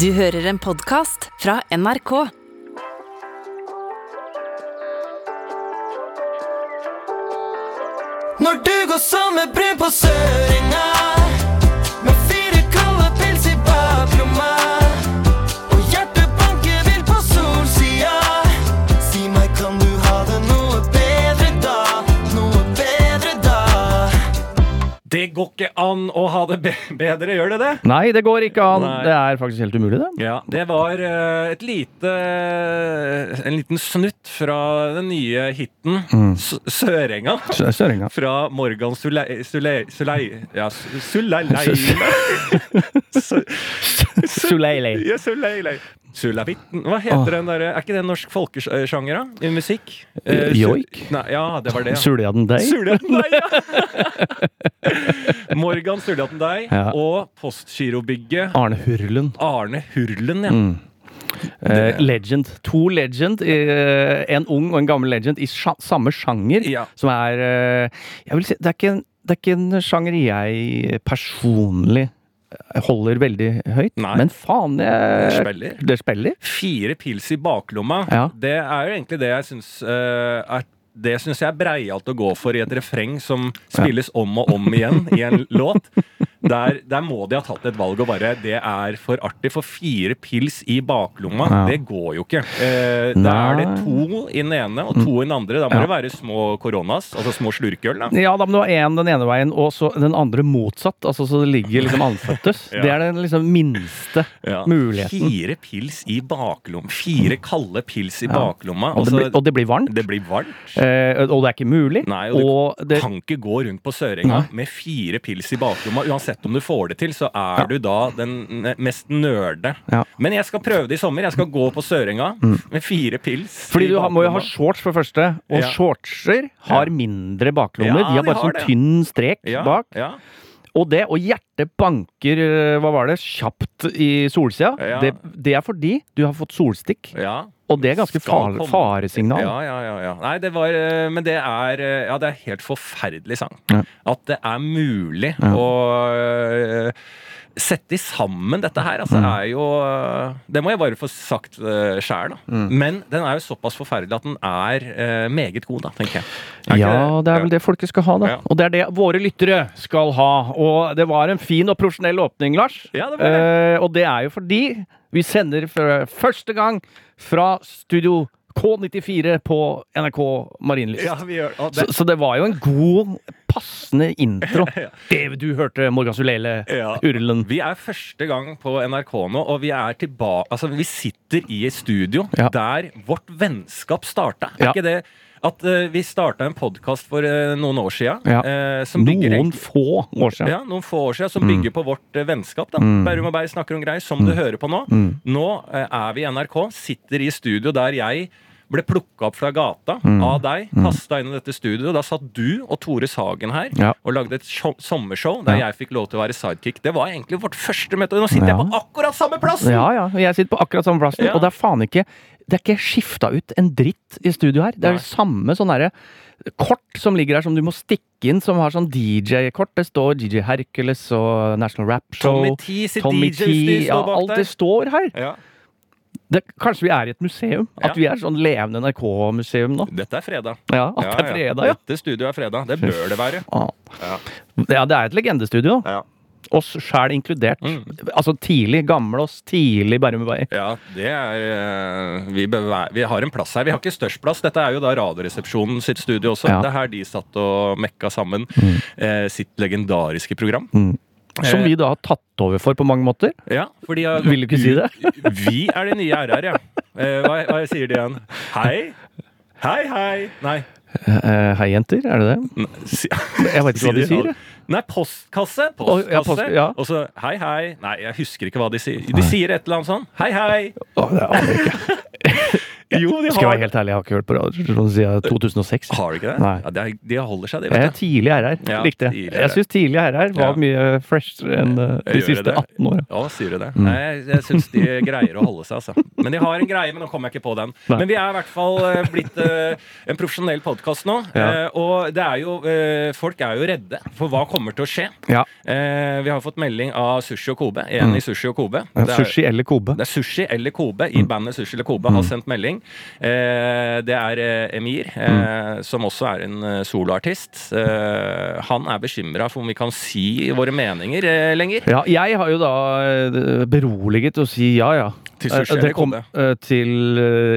Du hører en podkast fra NRK. Når du går sammen med brev på søringa går ikke an å ha det bedre, gjør det det? Nei, det går ikke an. Nei. Det er faktisk helt umulig, det. Ja, det var eh, et lite En liten snutt fra den nye hiten mm. Sørenga. Sørenga. Fra Morgan Sulei... Sulei... Sulei... Ja, Suleilei... Suleilei. Ja, Suleilei. Sulavitten Hva heter den derre Er ikke det en norsk folkesjanger, da? I musikk? Eh, Joik? Nei, ja, det var det. ja. Deg. Suljaten deg, ja! Morgan Suljaten deg Ja. og Postgirobygget Arne Hurlen. Arne Hurlen, ja. Eh, legend. To legend. Uh, en ung og en gammel legend i sja samme sjanger. Ja. Som er uh, Jeg vil si det er, ikke, en- det er ikke en sjanger jeg personlig holder veldig høyt. Nei. Men faen, jeg, Det spiller. Det spiller. Fire pils i baklomma. Ja. Det er jo egentlig det jeg syns uh, er det syns jeg er breialt å gå for i et refreng som spilles om og om igjen i en låt. Der, der må de ha tatt et valg og bare Det er for artig, for fire pils i baklomma, Ja. det går jo ikke. Eh, da er det to i den ene og to i den andre. Da må Ja. det være små koronas, altså små slurkeøl. da. Ja, da må du ha én den ene veien, og så den andre motsatt. Altså så det ligger liksom anføttes. Ja. Det er den liksom minste muligheten. Fire pils i baklomma. Fire kalde pils i baklomma. Og det, Altså, blir, og det blir varmt. det blir varmt. Eh, og det er ikke mulig. Nei, og du og det, kan ikke gå rundt på Sørenga med fire pils i baklomma. Uansett om du får det til, så er du da den mest nerde. Ja. Men jeg skal prøve det i sommer. Jeg skal gå på Sørenga med fire pils. Mm. fordi du må jo ha shorts, for første. Og Ja. shortser har mindre baklommer. Ja, de har de bare har sånn det. tynn strek ja, bak. Ja. Og det, og hjertet banker eh, hva var det, kjapt i solsida. Ja. Det, det er fordi du har fått solstikk. ja. Og det er ganske far, faresignal. Ja, ja, ja, ja. Nei, det var eh, Men det er eh, Ja, det er helt forferdelig sang. Ja. At det er mulig Ja. å eh, sette sammen dette her, altså, Mm. er jo Det må jeg bare få sagt uh, sjæl, da. Mm. Men den er jo såpass forferdelig at den er meget god, da, tenker jeg. Er Ja, det er vel det folket skal ha, da. Ja. Og det er det våre lyttere skal ha. Og det var en fin og profesjonell åpning, Lars. Ja, det var det. Eh, og det er jo fordi vi sender for første gang fra studio K94 på NRK Marienlyst. Ja, vi gjør Så, det. så det var jo en god, passende intro. Ja. Det du hørte, Morgan Sulele, Ja. Urlen. Vi er første gang på NRK nå, og vi er tilbake Altså, vi sitter i et studio der vårt vennskap starta. Er ikke det at uh, vi starta en podkast for uh, noen år sia Ja. som bygger Noen få år siden. ja, noen få år siden, som bygger på vårt vennskap. da Mm. Bærum og Beyer snakker om greier, som du hører på nå. Mm. Nå er vi i NRK, sitter i studio der jeg ble plukka opp fra gata Mm. av deg, kasta inn i dette studioet. Da satt du og Tore Sagen her Ja. og lagde et sommershow der Ja. jeg fikk lov til å være sidekick. Det var egentlig vårt første møte, nå sitter Ja. jeg på akkurat samme plass! Ja, ja. og Jeg sitter på akkurat samme plassen, og det er faen ikke Det er ikke skifta ut en dritt i studio her. Det er Nei. det samme sånn derre kort som ligger her som du må stikke inn, som har sånn DJ-kort. Det står DJ Hercules og National Rap Show. Tommy T sitt DJ-utstyr står bak alt det står her. Ja. Det, kanskje vi er i et museum? At Ja. vi er sånn levende NRK-museum nå? Dette er fredag. Ja, at det er fredag, ja. Dette studioet er fredag. Det bør det være. Ah. Ja. Ja, det er et legendestudio. Ja. Oss sjæl inkludert. Mm. Altså tidlig, gamle oss, tidlig Bærum og Beyer. Ja, det er eh, vi, vi har en plass her. Vi har ikke størst plass. Dette er jo da Radioresepsjonen sitt studio også. Ja. Det er her de satt og mekka sammen eh, sitt legendariske program. Som Eh, vi da har tatt over for på mange måter. Ja, fordi jeg, Vil du ikke si det? Vi er de nye RR, ja. Eh, hva, hva sier de igjen? Hei? Hei, hei. Nei. Eh, hei, jenter. Er det det? Jeg vet ikke hva de sier. Nei, postkasse. Postkasse. ja, post- ja. Og så hei, hei. Nei, jeg husker ikke hva de sier. De sier et eller annet sånn. Hei, hei. Å, det aner jeg ikke. Jo, de Skal jeg være helt ærlig, jeg har ikke hørt på radio siden 2006. Har de ikke det? Nei. Ja, det er, de holder seg, de. Jeg er Vet du. tidlig RR. Ja, Likte det. Jeg syns tidlig RR var Ja. mye freshere enn uh, de siste det? 18 åra. Ja, sier du det? Mm. Nei, jeg, jeg syns de greier å holde seg, altså. Men de har en greie, men nå kommer jeg ikke på den. Nei. Men vi er i hvert fall eh, blitt uh, en profesjonell podkast nå. Ja. Uh, og det er jo uh, Folk er jo redde for hva kommer til å skje. Ja. Eh, vi har fått melding av Sushi og Kobe. En i Sushi og Kobe. Det er- Sushi eller Kobe. Det er Sushi eller Kobe i bandet Sushi eller Kobe har sendt melding. Eh, det er eh, Emir, eh, som også er en eh, soloartist. Eh, han er bekymra for om vi kan si våre meninger eh, lenger. Ja, jeg har jo da beroliget å si ja, ja. Til sushi det eller eh, Til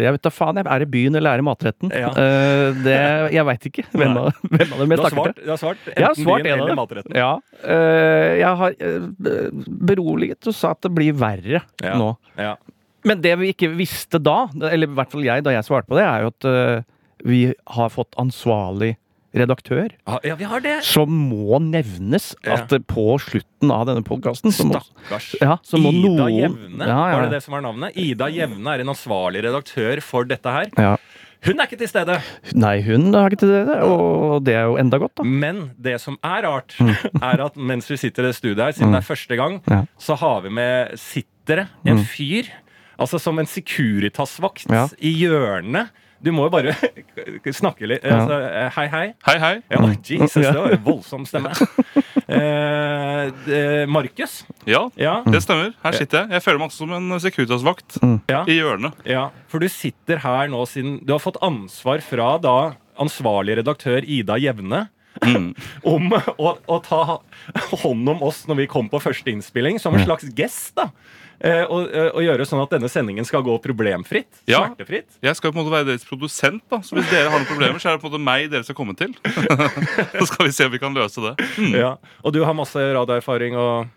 Jeg vet da faen. Er det byen eller er det matretten? Ja. Eh, Det Jeg veit ikke hvem av, hvem av dem jeg snakker svart, til. du har svart Jeg har svart byen en eller matretten. Ja. Eh, Jeg har beroliget og sa at det blir verre Ja. nå. Ja. Men det vi ikke visste da, eller i hvert fall jeg da jeg svarte på det, er jo at uh, vi har fått ansvarlig redaktør. Ah, ja, vi har det! Som må nevnes at ja. på slutten av denne podkasten Stakkars. ja, så må Ida Jevne, Ja, var det det som var navnet? Ida Jevne er en ansvarlig redaktør for dette her. Ja. Hun er ikke til stede. Nei, hun er ikke til stede, og det er jo enda godt, da. Men det som er rart, er at mens vi sitter i det studioet her, siden det er første gang, Mm. Så har vi med sittere en fyr, altså som en Securitas-vakt Ja. i hjørnet. Du må jo bare snakke litt. Ja. Altså, eh, hei, hei. Hei, hei. Ja, Jesus, det var en voldsom stemme. Eh, Markus? Ja, Ja, det stemmer. Her sitter jeg. Jeg føler meg også som en Securitas-vakt ja, i hjørnet. ja. For du sitter her nå siden Du har fått ansvar fra da ansvarlig redaktør Ida Jevne. Mm. Om å, å ta hånd om oss når vi kom på første innspilling, som en slags gest. da Eh, og, eh, gjøre sånn at denne sendingen skal gå problemfritt. Ja. Smertefritt. Jeg skal på en måte være deres produsent, da. så hvis dere har noen problemer, så er det på en måte meg dere skal komme til. Så skal vi se om vi kan løse det. Ja. Og du har masse radioerfaring og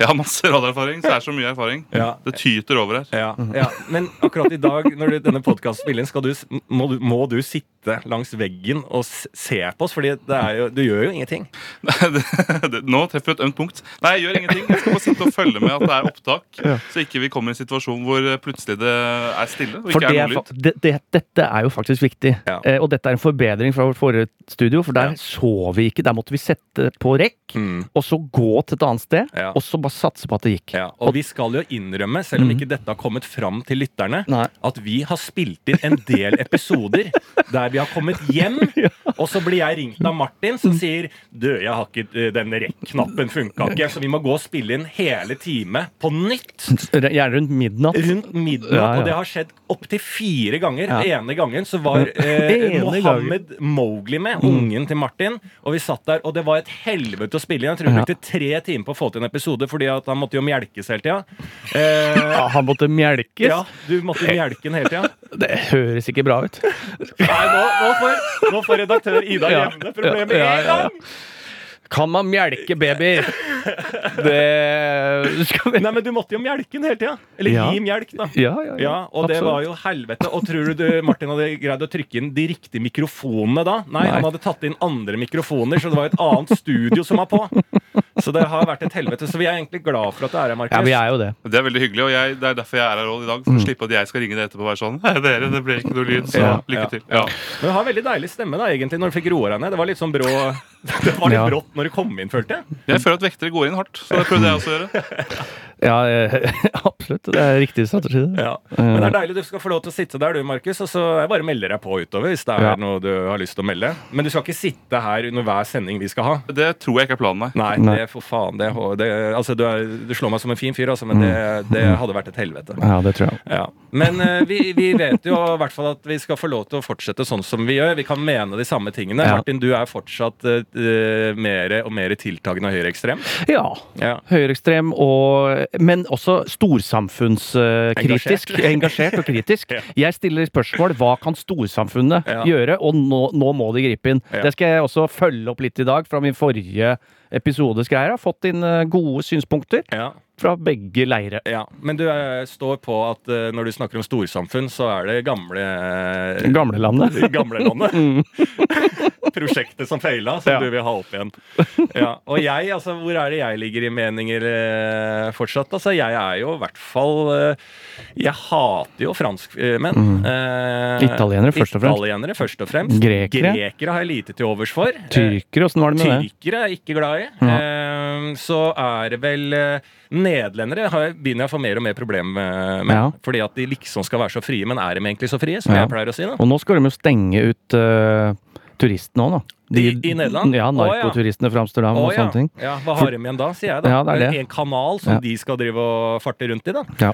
Jeg har masse radioerfaring, så det er så mye erfaring. Ja. Det tyter over her. Ja, ja. Men akkurat i dag, når du, denne podkasten spiller inn, må, må du sitte langs veggen og se på oss? Fordi det er jo, du gjør jo ingenting. nå treffer du et ømt punkt. Nei, jeg gjør ingenting. Jeg skal bare sitte og følge med at det er opptak, så ikke vi kommer i en situasjon hvor plutselig det er stille. og For ikke det er noe lyd. det, det, dette er jo faktisk viktig. Ja. Eh, og dette er en forbedring fra vårt forrige studio, for der Ja. så vi ikke. Der måtte vi sette på rekk, og så gå til et annet sted, Ja. og så bare satse på at det gikk. Ja, og vi skal jo innrømme, selv om ikke dette har kommet fram til lytterne, Nei. at vi har spilt inn en del episoder der vi har kommet hjem, og så blir jeg ringt av Martin som sier Du, jeg har ikke eh, den rekk-knappen funka ikke, så vi må gå og spille inn hele time på nytt. Gjerne rundt midnatt. Rundt midnatt, Ja, ja. og det har skjedd opptil fire ganger. Ja. Ene gangen så var eh, Mohammed Mowgli med, ungen til Martin, og vi satt der, og det var et helvete å spille inn. Jeg tror vi Ja. brukte tre timer på å få til en episode, fordi at han måtte jo melkes hele tida. Eh, Ja, han måtte melkes. ja, du måtte melke den hele tida. Det høres ikke bra ut. Nei, nå, nå, får, nå får redaktør Ida Ja. Jevne problemet én gang! Kan man melke babyer? Det skal vi Nei, men du måtte jo melke den hele tida. Eller Ja. gi melk, da. Ja, ja, ja. Ja, og det var jo helvete. Og tror du du, Martin hadde greid å trykke inn de riktige mikrofonene da? Nei, Nei. han hadde tatt inn andre mikrofoner, så det var et annet studio som var på. Så det har vært et helvete. Så vi er egentlig glad for at du er her, Markus. Ja, vi er jo det. Det er veldig hyggelig, og jeg, det er derfor jeg er her i dag. For å slippe at jeg skal ringe deg etterpå og være sånn Hei, dere, det ble ikke noe lyd, så lykke til. ja. Ja. Men du har veldig deilig stemme da, egentlig, når du fikk roa deg ned. Det var litt sånn brå Det var litt Ja. brått når du kom inn, følte jeg. Jeg føler at vektere går inn hardt, så det prøvde jeg også å gjøre. Ja, eh, absolutt. Det er riktig strategi. Ja. Men det er deilig du skal få lov til å sitte der, du, Markus. Og så jeg bare melder deg på utover hvis det er Ja. noe du har lyst til å melde. Men du skal ikke sitte her under hver sending vi skal ha. Det tror jeg ikke er planen, nei. Nei, Nei. det for faen. Det, det, altså, du, er, du slår meg som en fin fyr, altså, men det, det hadde vært et helvete. Ja, det tror jeg. Ja. Men eh, vi, vi vet jo i hvert fall at vi skal få lov til å fortsette sånn som vi gjør. Vi kan mene de samme tingene. Ja. Martin, du er fortsatt uh, mer og mer tiltagende høyreekstrem. Ja. Ja. Høyreekstrem, og, men også storsamfunnskritisk. Engasjert. Engasjert. og kritisk. Jeg stiller spørsmål hva kan storsamfunnet Ja. gjøre, og nå, nå må de gripe inn. Ja. Det skal jeg også følge opp litt i dag fra min forrige episodes greier. Har fått inn eh, gode synspunkter Ja. Fra begge leire. Ja, Men du eh, står på at eh, når du snakker om storsamfunn, så er det gamle eh, Gamlelandet. mm. Prosjektet som feila, som Ja. du vil ha opp igjen. Ja. Og jeg, altså, hvor er det jeg ligger i meninger fortsatt? Altså, jeg er jo i hvert fall Jeg hater jo franskmenn. Eh, Italienere først og fremst. Italienere først og fremst. Grekere. Grekere har jeg lite til overs for. Tyrkere, åssen var det med det? Tyrkere er jeg ikke glad i. Eh, så er det vel Nederlendere har, begynner jeg å få mer og mer problemer med. med Ja. Fordi at de liksom skal være så frie, men er de egentlig så frie? Som Ja. jeg pleier å si. da Og nå skal de jo stenge ut uh, turistene òg, da. I- i Nederland? Ja, narkoturistene fra Amsterdam Å, og sånne ting. Ja, Hva har de igjen da, sier jeg da. Ja, det er det. En kanal som de skal drive og farte rundt i, da. Ja.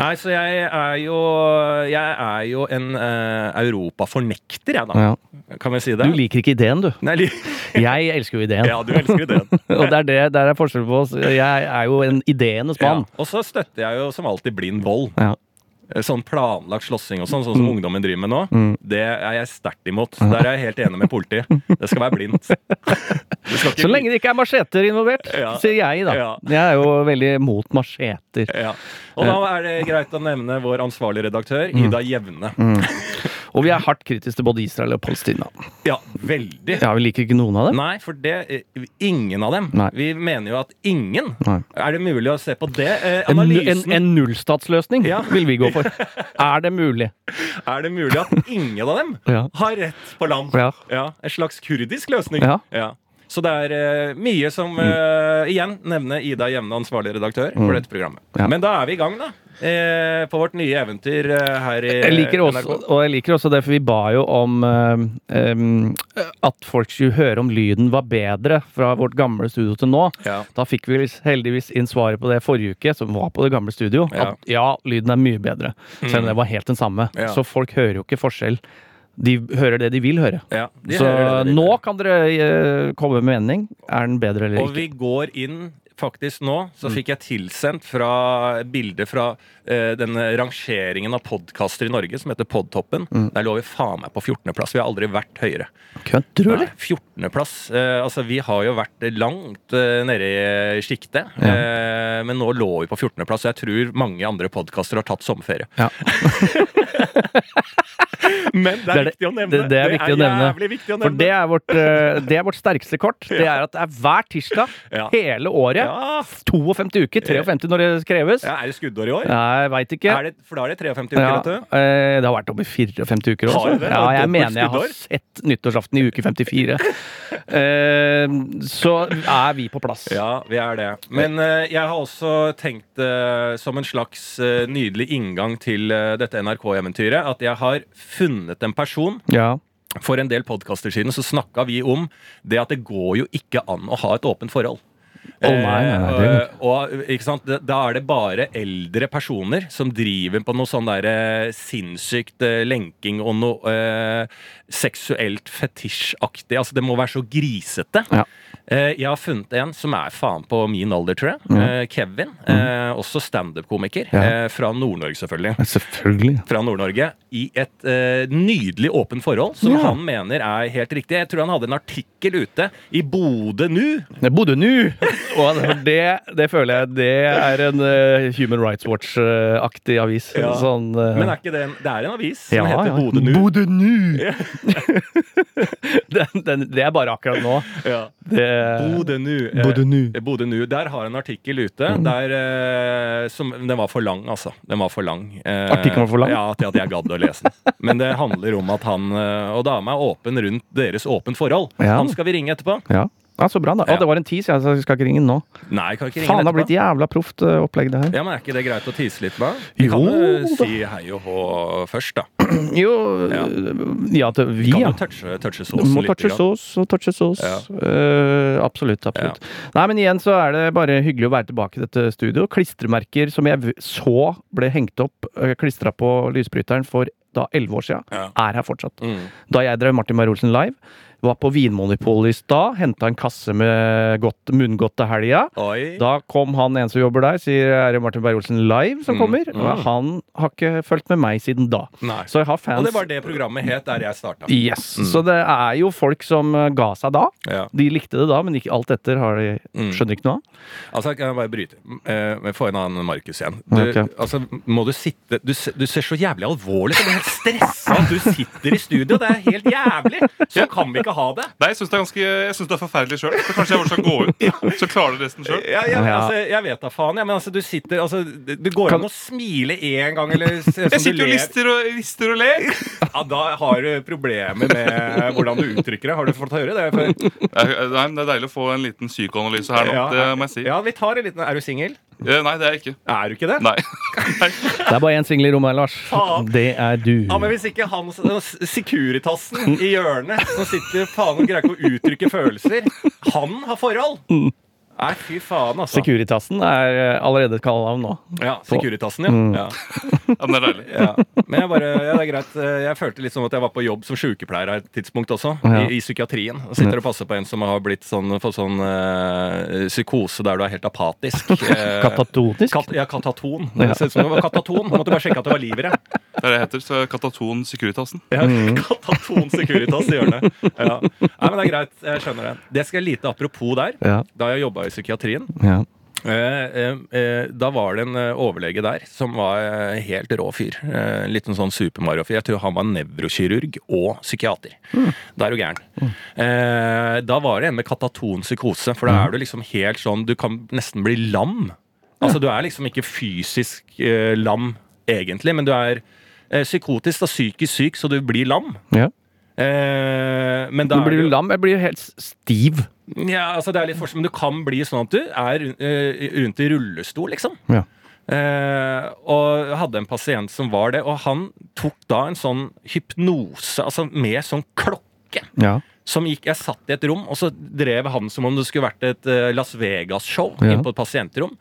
Nei, så jeg er jo Jeg er jo en uh, europafornekter, jeg, da. Kan vi si det? Du liker ikke ideen, du. Nei, li Jeg elsker jo ideen. ja, du elsker ideen. Og det er det der er forskjell på oss. Jeg er jo en ideenes mann. Og så støtter jeg jo som alltid blind vold. Ja. Sånn planlagt slåssing og sånn, sånn som ungdommen driver med nå, Mm. det er jeg sterkt imot. Der er jeg helt enig med politiet. Det skal være blindt. Skal ikke- Så lenge det ikke er macheter involvert, Ja. sier jeg, da. Ja. Jeg er jo veldig mot macheter. Ja. Og da er det greit å nevne vår ansvarlige redaktør, Mm. Ida Jevne. Og vi er hardt kritiske til både Israel og Palestina. Ja, veldig. Ja, Vi liker ikke noen av dem. Nei, for det eh, Ingen av dem. Nei. Vi mener jo at ingen. Nei. Er det mulig å se på det? Eh, En, en, en nullstatsløsning Ja. vil vi gå for. Er det mulig? Er det mulig at ingen av dem Ja. har rett på land? Ja. En slags kurdisk løsning. Ja. Så det er eh, mye som eh, Igjen nevne Ida Jevne, ansvarlig redaktør for dette programmet. Mm. Ja. Men da er vi i gang, da. Eh, på vårt nye eventyr eh, her i Jeg liker også, NRK. og jeg liker også det, for vi ba jo om eh, at folk skulle høre om lyden var bedre fra vårt gamle studio til nå. Ja. Da fikk vi heldigvis inn svaret på det forrige uke, som var på det gamle studio. Ja. At ja, lyden er mye bedre. Selv om det var helt den samme. Ja. Så folk hører jo ikke forskjell. De hører det de vil høre. Ja, de Så de nå kan dere eh, komme med mening. Er den bedre eller Og ikke? vi går inn Faktisk nå så Mm. fikk jeg tilsendt fra bilde fra eh, den rangeringen av podkaster i Norge som heter Podtoppen. Mm. Der lå vi faen meg på 14.-plass. Vi har aldri vært høyere. Kødder du, eller? 14.-plass. Eh, altså, vi har jo vært langt eh, nede i sjiktet. Eh, men nå lå vi på 14.-plass, og jeg tror mange andre podkaster har tatt sommerferie. Ja. Men det Det er, er det- viktig å nevne. det- det er viktig å nevne. jævlig viktig å nevne. For det er vårt, eh, det er vårt sterkeste kort. Det er at det er hver tirsdag Ja. hele året. Ja. 52 uker. 53 når det kreves. ja, Er det skuddår i år? Jeg veit ikke. Er det, for da er det 53 uker, vet du. eh, det har vært over 54 uker også. Har det? Ja, jeg mener jeg har sett nyttårsaften i uke 54. Eh, så er vi på plass. Ja, vi er det. Men eh, jeg har også tenkt eh, som en slags nydelig inngang til dette NRK-eventyret at jeg har funnet en person Ja. For en del podkaster siden så snakka vi om det at det går jo ikke an å ha et åpent forhold. Å, nei, nei, nei, det Eh, og, ikke sant? Da- er det bare eldre personer som driver på noe sånn der eh, sinnssykt lenking og noe eh, seksuelt fetisjaktig. Altså, det må være så grisete. Ja. Eh, jeg har funnet en som er faen på min alder, tror jeg. Mm. Kevin. Eh, også standup-komiker. Ja. Fra Nord-Norge, selvfølgelig Selvfølgelig. fra Nord-Norge i et eh, nydelig åpent forhold, som Ja. han mener er helt riktig. Jeg tror han hadde en artikkel ute i Bodø nu. Bodø Nu! Og det, det føler jeg det er en uh, Human Rights Watch-aktig avis. Ja. Sånn, uh, Men er ikke det en, det er en avis som ja, heter. Bodø nu. Bodø nu! den, den, det er bare akkurat nå. Ja. Det. Eh, Bodø nu. Bodø nu. Der har en artikkel ute. Der, eh, som, den var for lang, altså. Den var for lang. Eh, Artikkelen var for lang? Ja, til at jeg gadd å lese den. Men det handler om at han eh, og dama er åpen rundt deres åpent forhold. Ja. Han skal vi ringe etterpå. Ja. Ja, så bra, da. Ja. Å, det var en tease, ja, så jeg skal ikke ringe nå. Nei, kan ikke ringe Faen, det har blitt jævla proft eh, opplegg, det her. Ja, men Er ikke det greit å tease litt da? Vi Jo kan jo da. si hei og hå først, da. Jo, Ja. ja, til vi, Vi kan ja. jo touche, touche såsen Må litt. touche grann. sås og touche sås. Ja. Eh, absolutt. absolutt. Nei, men igjen så er det bare hyggelig å være tilbake i dette studio. Klistremerker som jeg v- så ble hengt opp, klistra på lysbryteren for da elleve år siden, Ja. er her fortsatt. Mm. Da jeg drev Martin Beyer-Olsen live, Var på Vinmonopolet i stad, henta en kasse med godt, munngodt til helga. Oi. Da kom han en som jobber der, sier er det Martin Beyer-Olsen live som Mm, kommer. mm. Og han har ikke fulgt med meg siden da. Nei. Så jeg har fans Og det var det programmet het der jeg starta. Yes. Så det er jo folk som eh, ga seg da. Ja. De likte det da, men ikke alt etter har de Mm. skjønner ikke noe av. Altså, kan jeg bare bryte? Eh, får Få en annen Markus igjen. Du, okay. altså, må du sitte du, du ser så jævlig alvorlig ut. Jeg blir helt stressa at du sitter i studio. Det er helt jævlig! Sånn kan vi ikke ha det. Nei, jeg syns det, er ganske- jeg synes det er forferdelig sjøl. Kanskje jeg bare skal gå ut, så klarer du resten sjøl. Ja, ja, altså, jeg vet da faen. Ja, men altså, du sitter altså, Det går an å smile én gang, eller Jeg som du sitter og lister og, lister og ler. Ja, da har du problemer med hvordan du uttrykker det. Har du fått høre det før? Nei, Det er deilig å få en liten psykoanalyse her nå. Ja, Det må jeg si. Ja, vi tar en liten Er du singel? Eh, Nei, det er jeg ikke. Er du ikke det? Nei. Det er bare én singel i rommet her, Lars. Faen. Det er du. Ja, men Hvis ikke han Securitasen i hjørnet som sitter faen og greier ikke å uttrykke følelser, han har forhold! Nei, fy faen, altså. Securitasen er eh, allerede et kallenavn nå. Ja, Securitasen, ja. ja. Ja, men det er deilig. ja. Men jeg bare, ja, det er greit. Jeg følte litt som at jeg var på jobb som sykepleier et tidspunkt også, Ja. i, i psykiatrien. Og sitter og passer på en som har blitt sånn, fått sånn øh, psykose der du er helt apatisk. Eh, Katatonisk. Kat, ja, kataton. Ja. Det ser ut som det var kataton. Måtte bare sjekke at det var liv i det. Det er det det heter. Så Kataton Securitasen. Ja, Kataton Securitas i hjørnet. Ja. Nei, men det er greit. Jeg skjønner det. Det skal jeg lite apropos der. Ja. Da jeg jobba i psykiatrien, ja. eh, eh, eh, da var det en overlege der som var helt rå fyr. En liten sånn Super Mario-fyr. Jeg tror han var nevrokirurg og psykiater. Da er du gæren. Mm. da var det en med kataton psykose, for da er du liksom helt sånn Du kan nesten bli lam. Altså, du er liksom ikke fysisk lam egentlig, men du er psykotisk og psykisk syk, så du blir lam. ja. Eh, men da Du blir du- lam. Jeg blir helt stiv. Ja, altså det er litt forskjell, men du kan bli sånn at du er eh, rundt i rullestol, liksom. Ja. Eh, og hadde en pasient som var det, og han tok da en sånn hypnose, altså med sånn klokke. Ja. Som gikk, Jeg satt i et rom, og så drev han som om det skulle vært et eh, Las Vegas-show Ja. inn på et pasientrom.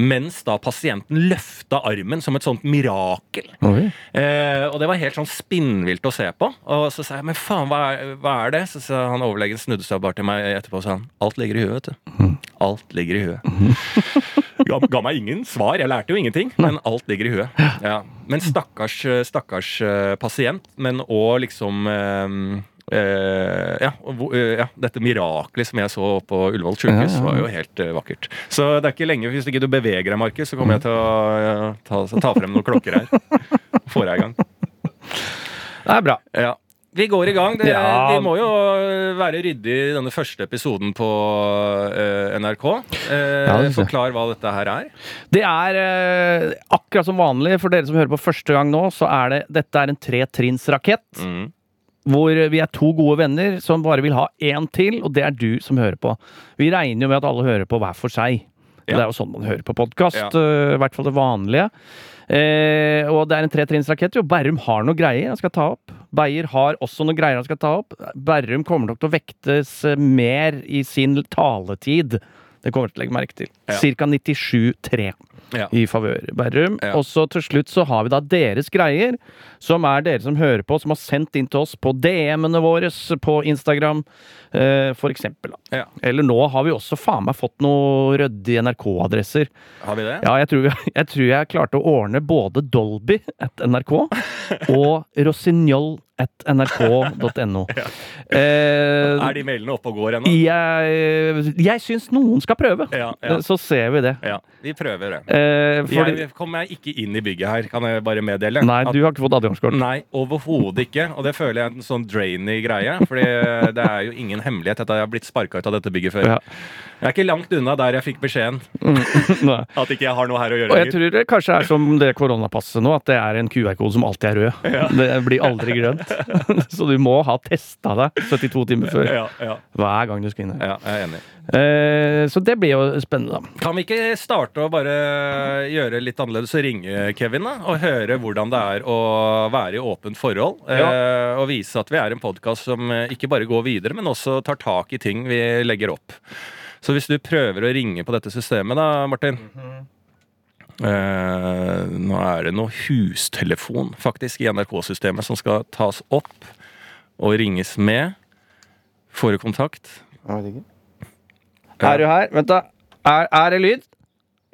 Mens da pasienten løfta armen som et sånt mirakel. Oi. Eh, og det var helt sånn spinnvilt å se på. Og så sa jeg men faen, hva er, hva er det? Så sa han overlegen snudde seg bare til meg etterpå og sa han, alt ligger i huet, vet du. Alt ligger i huet. ga, ga meg ingen svar, jeg lærte jo ingenting, men alt ligger i huet. Ja. Men stakkars, stakkars eh, pasient, men òg liksom eh, eh, ja, eh, ja, dette miraklet som jeg så på Ullevål sykehus, Ja, ja, var jo helt uh, vakkert. Så det er ikke lenge, hvis ikke du beveger deg, Markus, så kommer jeg til å ta, ta frem noen klokker her. Får deg i gang. Det er bra. Ja. Vi går i gang. Det, Ja. Vi må jo være ryddige i denne første episoden på uh, NRK. Uh, Ja, jeg. forklar hva dette her er. Det er uh, akkurat som vanlig for dere som hører på første gang nå, så er det dette er en tretrinnsrakett. Mm. Hvor vi er to gode venner som bare vil ha én til, og det er du som hører på. Vi regner jo med at alle hører på hver for seg. Ja. Det er jo sånn man hører på podkast. Ja. I hvert fall det vanlige. Eh, og det er en tretrinnsrakett. Jo, Berrum har noe greier han skal ta opp. Beyer har også noe greier han skal ta opp. Berrum kommer nok til å vektes eh, mer i sin taletid. Det kommer til å legge merke til. Ja. Cirka 97-3 Ja. i favør Bærum. Ja. Og så til slutt så har vi da deres greier, som er dere som hører på, som har sendt inn til oss på DM-ene våre på Instagram, eh, for eksempel. Ja. Eller nå har vi også faen meg fått noe ryddige NRK-adresser. Har vi det? Ja, jeg tror, jeg, jeg tror jeg klarte å ordne både Dolby et NRK og Rossignol at nrk.no. Eh, Er de mailene oppe og går ennå? jeg jeg syns noen skal prøve. Ja, ja. Så ser vi det. Ja, vi prøver det. Eh, fordi, Jeg kommer ikke inn i bygget her, kan jeg bare meddele. nei, At- du har ikke fått adgangskort. Nei, overhodet ikke. Og det føler jeg er en sånn drainy greie. Fordi det er jo ingen hemmelighet at jeg har blitt sparka ut av dette bygget før. Ja. Jeg er ikke langt unna der jeg fikk beskjeden. At ikke jeg har noe her å gjøre Og jeg tror det kanskje er som det koronapasset nå, at det er en QR-kode som alltid er rød. Det blir aldri grønt. Så du må ha testa deg 72 timer før Ja, ja, hver gang du skal inn her. ja, jeg er enig. Eh, så det blir jo spennende, da. Kan vi ikke starte å bare gjøre litt annerledes og ringe Kevin da, og høre hvordan det er å være i åpent forhold? Eh, og vise at vi er en podkast som ikke bare går videre, men også tar tak i ting vi legger opp. Så hvis du prøver å ringe på dette systemet da, Martin eh, Nå er det noe hustelefon faktisk i NRK-systemet som skal tas opp og ringes med. Får du kontakt? Er du her? Vent, da. Er, er det lyd?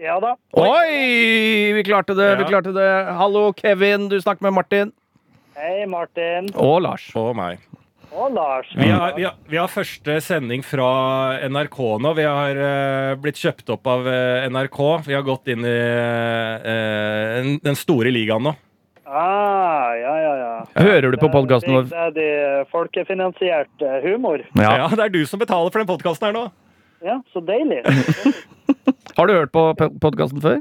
Ja da. Oi! Vi klarte det, vi klarte det. Hallo, Kevin. Du snakker med Martin. Hei, Martin. Og Lars. Og meg. Og Lars. Vi har, vi, har, vi har første sending fra NRK nå. Vi har uh, blitt kjøpt opp av uh, NRK. Vi har gått inn i uh, den- den store ligaen nå. Ah, ja, ja, ja. Hører du på podkasten vår? Det er de folkefinansiert humor. Ja. Ja. Det er du som betaler for den podkasten her nå. Ja, så deilig. Har du hørt på podkasten før?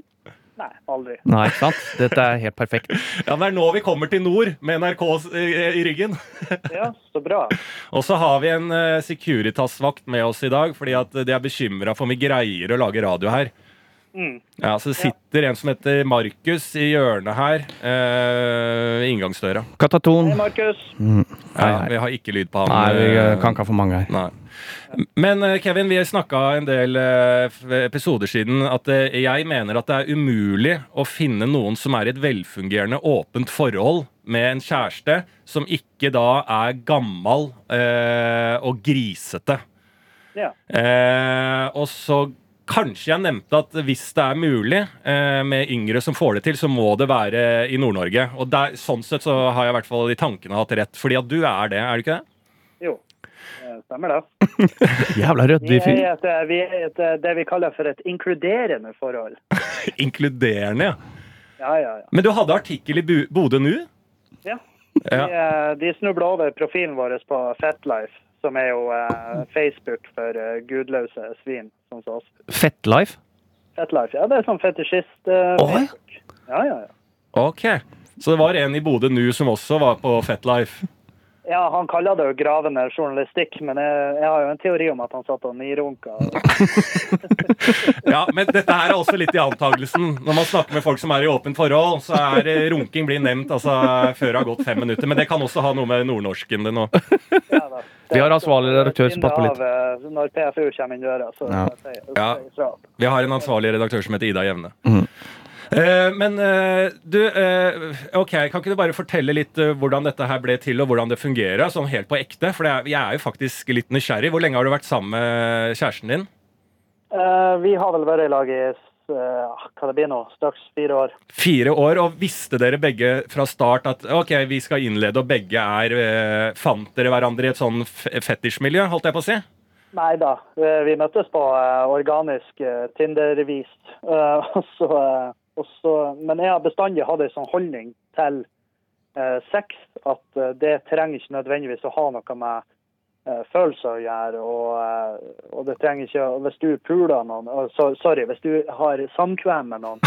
Nei, aldri. Nei, ikke sant? Dette er helt perfekt. Ja, Det er nå vi kommer til nord med NRK i, ryggen. Ja, så bra. Og så har vi en eh, Securitas-vakt med oss i dag, fordi at de er bekymra for om vi greier å lage radio her. Mm. Ja, Så det sitter en som heter Markus i hjørnet her, eh, inngangsdøra. Kataton. Hei, Markus. Mm. Ja, vi har ikke lyd på han. Nei, vi eh, eh, kan ikke ha for mange her. Nei. Men eh, Kevin, vi snakka en del episoder siden at jeg mener at det er umulig å finne noen som er i et velfungerende, åpent forhold med en kjæreste som ikke da er gammal eh, og grisete. Ja. Eh, og så kanskje jeg nevnte at hvis det er mulig eh, med yngre som får det til, så må det være i Nord-Norge. Og der, sånn sett så har jeg i hvert fall de tankene hatt rett. Fordi at du er det, er du ikke det? Jo, det stemmer det. Jævla Vi ryddig er fyr. et, eh, vi er i et, eh, det vi kaller for et inkluderende forhold. Inkluderende, ja. Ja, ja, ja. Men du hadde artikkel i Bodø nå? ja. Ja. De, eh, de snubla over profilen vår på Fatlife, som er jo eh, Facebook for eh, gudløse svin, sånn som oss. Fettlife. Fatlife, ja, det er sånn fetisjist. Oi. Facebook. Ja, ja, ja. Ok. Så det var en i Bodø nå som også var på Fetlife. Ja, han kaller det jo gravende journalistikk, men jeg, jeg har jo en teori om at han satt og nirunka. Ja, men dette her er også litt i antagelsen. Når man snakker med folk som er i åpent forhold, så er eh, runking blir nevnt altså, før det har gått fem minutter. Men det kan også ha noe med nordnorsken din å Ja, da. Vi har ansvarlig redaktør som passer på litt. Eh, Når PFU kommer inn døra, så Ja. jeg sier, Ja. Vi har en ansvarlig redaktør som heter Ida Jevne. Mhm. Eh, men eh, du, eh, ok, kan ikke du bare fortelle litt hvordan dette her ble til, og hvordan det fungerer, sånn helt på ekte? For jeg er jo faktisk litt nysgjerrig. Hvor lenge har du vært sammen med kjæresten din? Vi har vel vært i lag i eh, hva det blir nå, straks fire år. Fire år, og visste dere begge fra start at ok, vi skal innlede, og begge er Fant dere hverandre i et sånn fetisjmiljø, holdt jeg på å si? Nei da, vi, møttes på organisk Tinder-vis. Så, eh, og så- men jeg har bestandig hatt en sånn holdning til eh, sex at eh, det trenger ikke nødvendigvis å ha noe med eh, følelser å gjøre. Og, eh, og det trenger ikke Hvis du puler noen så, Sorry, hvis du har samkvem med noen,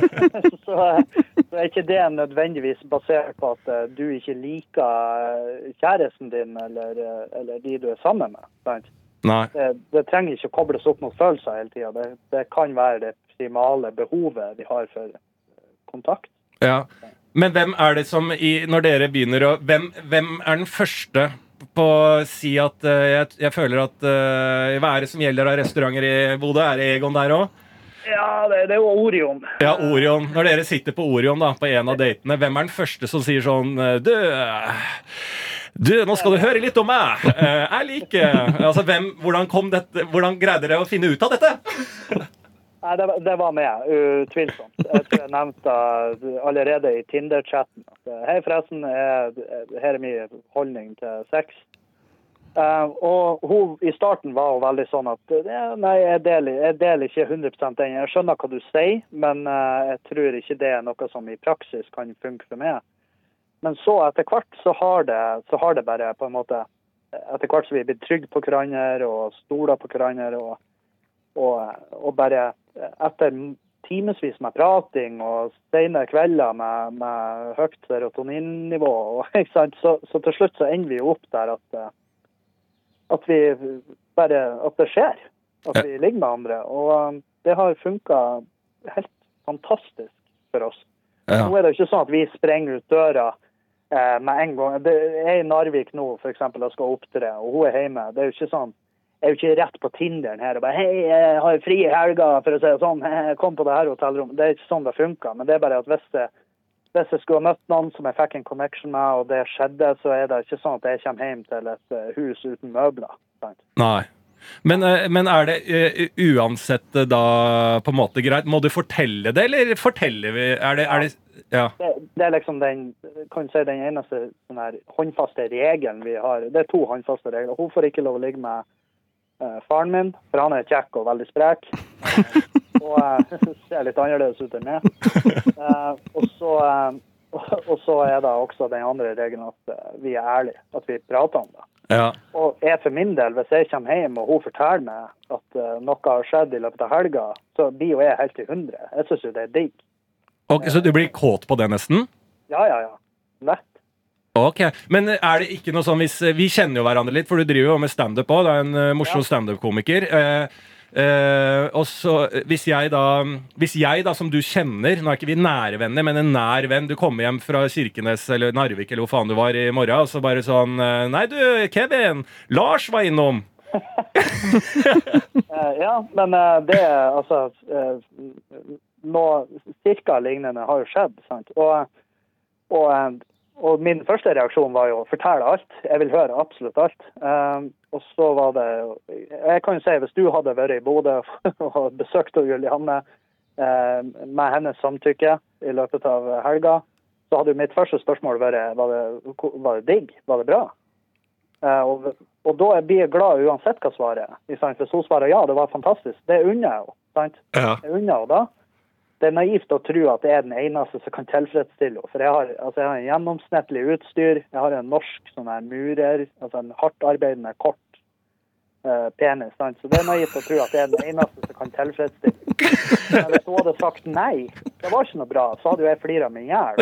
så, så er ikke det nødvendigvis basert på at eh, du ikke liker kjæresten din eller, eller de du er sammen med. sant? Det, det trenger ikke å kobles opp mot følelser hele tida. Det, det kan være det primale behovet vi har for kontakt. Ja. Men hvem er det som i, Når dere begynner å hvem, hvem er den første på å si at uh, jeg, jeg føler at uh, Hva er det som gjelder av restauranter i Bodø? Er det Egon der òg? Ja, det, det er jo Orion. Ja, Orion. Når dere sitter på Orion da, på en av datene, hvem er den første som sier sånn eh, Du, eh, du nå skal du høre litt om meg. Eh, Jeg liker altså, hvem, hvordan, kom dette, hvordan greide dere å finne ut av dette? Nei, det, det var med, utvilsomt. Jeg tror jeg nevnte allerede i Tinder-chatten at eh, hei, forresten, her er min holdning til sex. Eh, og hun i starten var hun veldig sånn at eh, nei, jeg deler, jeg deler ikke 100% den. Jeg skjønner hva du sier, men eh, jeg tror ikke det er noe som i praksis kan funke for meg. Men så etter hvert så har det, så har det bare på en måte Etter hvert som vi blir trygge på hverandre og stoler på hverandre og, og, og bare etter timevis med prating og sene kvelder med, med høyt serotoninnivå, og. Så, så til slutt så ender vi jo opp der at, at vi bare At det skjer. At vi ligger med andre. Og eh, det har funka helt fantastisk for oss. Nå er det jo ikke sånn at vi sprenger ut døra med en gang. Jeg er i Narvik nå for eksempel, og skal opptre, og hun er hjemme. Det er jo ikke sånn jeg er jo ikke rett på Tinderen her og bare Hei, jeg har fri i helga, for å si det sånn. «Hei, Kom på det her hotellrommet. Det er ikke sånn det funker. Men det er bare at hvis jeg, hvis jeg skulle ha møtt noen som jeg fikk en connection med, og det skjedde, så er det ikke sånn at jeg kommer hjem til et eh, hus uten møbler. Nei. Men, eh, men er det eh, uansett eh, da på en måte greit? Må du fortelle det, eller forteller vi Er det, er det Ja. Det, det er liksom den, kan si, den eneste sånn håndfaste regelen vi har. Det er to håndfaste regler. Hun får ikke lov å ligge med uh, faren min, for han er kjekk og veldig sprek. Og uh, ser litt annerledes ut enn meg. Uh, og, så, og så er det også den andre regelen at vi er ærlige. At vi prater om det. ja. Og jeg for min del, hvis jeg kommer hjem og hun forteller meg at noe har skjedd i løpet av helga, så blir jo jeg helt i hundre. Jeg syns jo det er digg. Ok, så du blir kåt på det, nesten? Ja, ja, ja. Nett. Ok, Men er det ikke noe sånn hvis Vi kjenner jo hverandre litt, for du driver jo med standup òg. Du er en eh, morsom Ja. standup-komiker. Eh, uh, og så eh, hvis jeg da Hvis jeg da, som du kjenner Nå er ikke vi nære venner, men en nær venn Du kommer hjem fra Kirkenes eller Narvik eller hvor faen du var i morgen, og så bare sånn eh, Nei, du, Kevin! Lars var innom! Eh, ja, men eh, det altså eh, Noe cirka lignende har jo skjedd. sant? Og, og, eh, og min første reaksjon var jo fortelle alt. Jeg vil høre absolutt alt. Um, og så var det Jeg kan jo si hvis du hadde vært i Bodø og besøkt Julianne eh, med hennes samtykke i løpet av helga, så hadde jo mitt første spørsmål vært var det, var det digg? Var det bra? Uh, og, og da blir jeg glad uansett hva svaret er. Hvis hun svarer ja, det var fantastisk, det unner jeg henne. Ja. Jeg unner henne da. Det er naivt å tro at jeg er den eneste som kan tilfredsstille henne. For jeg har, altså jeg har en gjennomsnittlig utstyr. Jeg har en norsk sånn her murer, altså en hardtarbeidende, kort uh, penis. sant? Så det er naivt å tro at jeg er den eneste som kan tilfredsstille. Men hvis hun hadde sagt nei, det var ikke noe bra, så hadde jo jeg flira meg i hjel.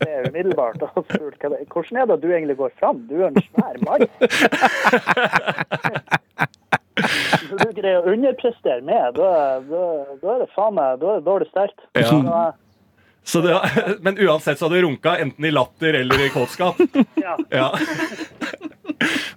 Det er umiddelbart og spurt hvordan er det du egentlig går fram? Du er en svær mann. Når du greier å underprestere med, da, da, da er det faen meg da er det dårlig sterkt. Ja. Så, Så det, men uansett så hadde du runka enten i latter eller i kåtskap. ja. Ja.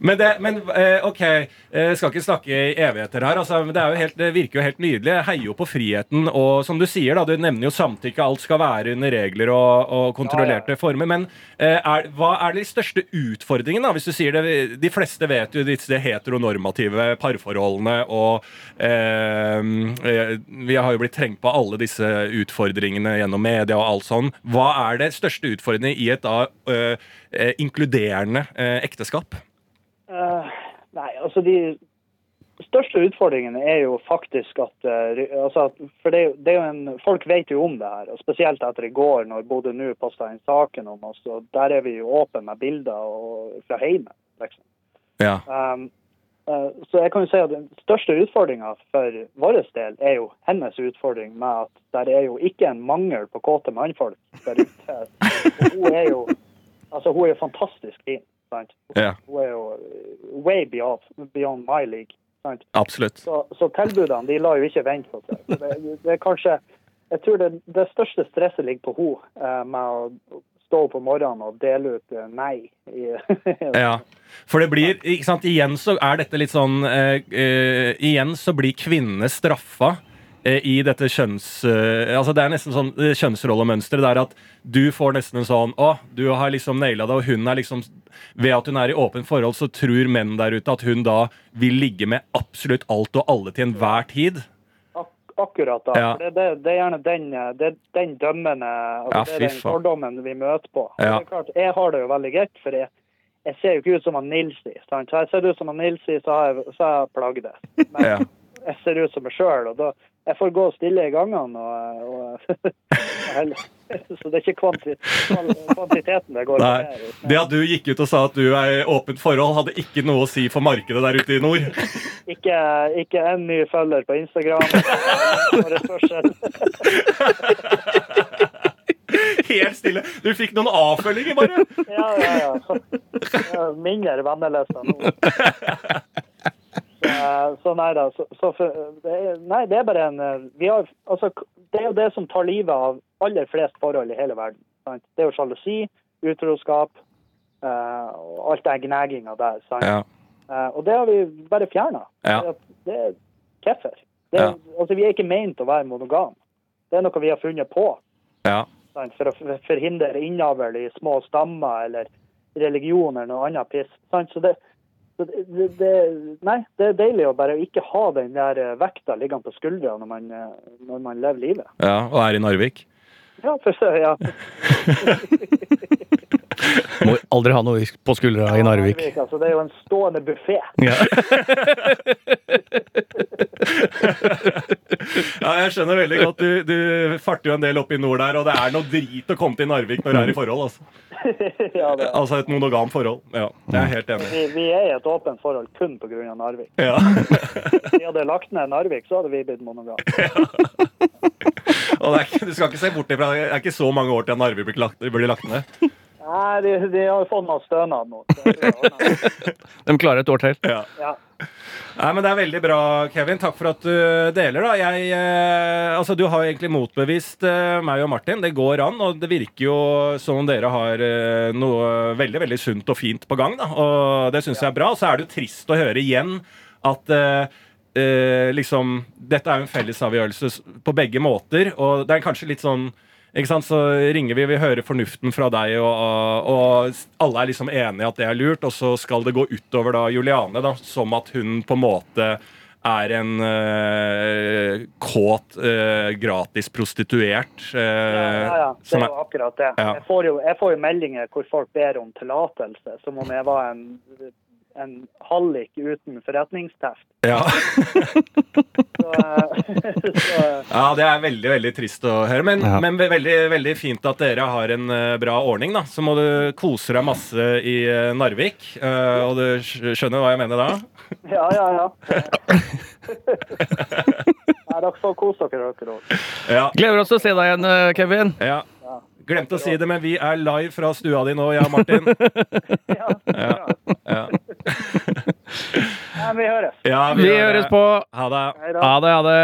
Men, det, men eh, OK, jeg skal ikke snakke i evigheter her. Altså, det, helt, det virker jo helt nydelig. Jeg heier jo på friheten. Og som du sier, da, du nevner jo samtykke. Alt skal være under regler og, og kontrollerte former. Men eh, er, hva er de største utfordringene? Hvis du sier det, De fleste vet jo disse heteronormative parforholdene, og eh, eh, vi har jo blitt trengt på alle disse utfordringene gjennom media og alt sånn. Hva er det største utfordringen i et da eh, eh, inkluderende eh, ekteskap? Eh, nei, altså de største utfordringene er jo faktisk at, uh, altså at For det, det er jo en, folk vet jo om det her, og spesielt etter i går når Bodø nå posta inn saken om oss. og Der er vi jo åpne med bilder og, fra heimen. Liksom. Ja. Um, uh, så jeg kan jo si at Den største utfordringa for vår del er jo hennes utfordring med at der er jo ikke en mangel på kåte mannfolk der ute. Hun er jo altså hun er fantastisk fin. Sant? Ja. Hun er jo way beyond, beyond my league. Sant? Absolutt. Så, så tilbudene de lar jo ikke vente på seg. Det, det er kanskje Jeg tror det, det største stresset ligger på henne eh, med å stå opp om morgenen og dele ut eh, nei. I, Ja. For det blir, ikke sant, igjen så er dette litt sånn eh, eh, Igjen så blir kvinnene straffa i dette kjønns... eh, altså Det er nesten sånn eh, det der at du får nesten en sånn Å, du har liksom naila det, og hun er liksom Ved at hun er i åpent forhold, så tror menn der ute at hun da vil ligge med absolutt alt og alle til enhver tid. Ak akkurat da. Ja. Det, det, det er gjerne den, eh, det, er den dømmende altså Ja, Det er den fordommen vi møter på. Ja. Det er klart, Jeg har det jo veldig greit, for jeg, jeg ser jo ikke ut som han Nilsi. sant? Så jeg ser ut som han Nilsi, så har jeg, så har jeg plagdes. Men Ja. jeg ser ut som meg sjøl, og da jeg får gå stille i gangene. Og, og, så det er ikke kvanti, kvantiteten det går på. Nei, her. Det at du gikk ut og sa at du er i åpent forhold, hadde ikke noe å si for markedet der ute i nord. Ikke, ikke en ny følger på Instagram. Helt stille. Du fikk noen avfølginger, bare. Ja, ja, ja. Mindre venneløse nå. Så, så nei da. Så, så for, det er, nei, det er bare en eh, vi har, altså, Det er jo det som tar livet av aller flest forhold i hele verden. Sant? Det er jo sjalusi, utroskap eh, og alt den gnaginga der. Sant? Ja. Eh, og det har vi bare fjerna. Ja. Det er hvorfor. Ja. altså, vi er ikke ment å være monogam. Det er noe vi har funnet på. ja. sant? For å forhindre innavl i små stammer eller religion eller noe annet piss. Sant? Så det, det, det, nei, det er deilig å bare ikke ha den der eh, vekta liggende på skuldra når man, eh, når man lever livet. Ja, og er i Narvik. Ja, for så, ja. Må aldri ha noe på skuldra i Narvik. Altså, det er jo en stående buffé. Ja. Ja, jeg skjønner veldig godt. Du, du farter jo en del opp i nord der, og det er noe drit å komme til Narvik når du er i forhold. Altså, ja, det. altså et monogamt forhold. Ja, jeg er helt enig. Vi, vi er i et åpent forhold kun pga. Narvik. Ja. Hvis vi hadde lagt ned Narvik, så hadde vi blitt monogame. Og det er ikke, du skal ikke se bort ifra Det er ikke så mange år til Narvik blir lagt, blir lagt ned. Nei, de, de har fått noe stønad nå. De klarer et år til. Ja. Ja. Nei, men Det er veldig bra, Kevin. Takk for at du deler. da Jeg, eh, altså Du har egentlig motbevist eh, meg og Martin. Det går an, og det virker jo som om dere har eh, noe veldig veldig sunt og fint på gang. da Og Det syns jeg er bra. Og så er det jo trist å høre igjen at eh, eh, liksom Dette er jo en fellesavgjørelse på begge måter, og det er kanskje litt sånn? Så ringer vi, vi hører fornuften fra deg, og, og, alle er liksom enige at det er lurt. Og så skal det gå utover da Juliane, da, som at hun på en måte er en eh, kåt, eh, gratis prostituert. eh, Ja, ja, det er er, jo akkurat det. Ja. Jeg, får jo, jeg får jo meldinger hvor folk ber om tillatelse, som om jeg var en, en hallik uten forretningsteft. ja. Så, eh, så ja, det er veldig veldig trist å høre. Men, Ja. men veldig, veldig fint at dere har en eh, bra ordning. da Så må du kose deg masse i eh, Narvik. eh, og du skjønner hva jeg mener da? ja, ja, ja. Nei, dere får kose dere, dere òg. Ja. Gleder oss til å se deg igjen, eh, Kevin. Ja. Glemte å si det, men vi er live fra stua di nå, jeg og Martin. Ja, Ja. Ja, ja vi høres. ja Vi høres på. Ha det. Ha det, ha det.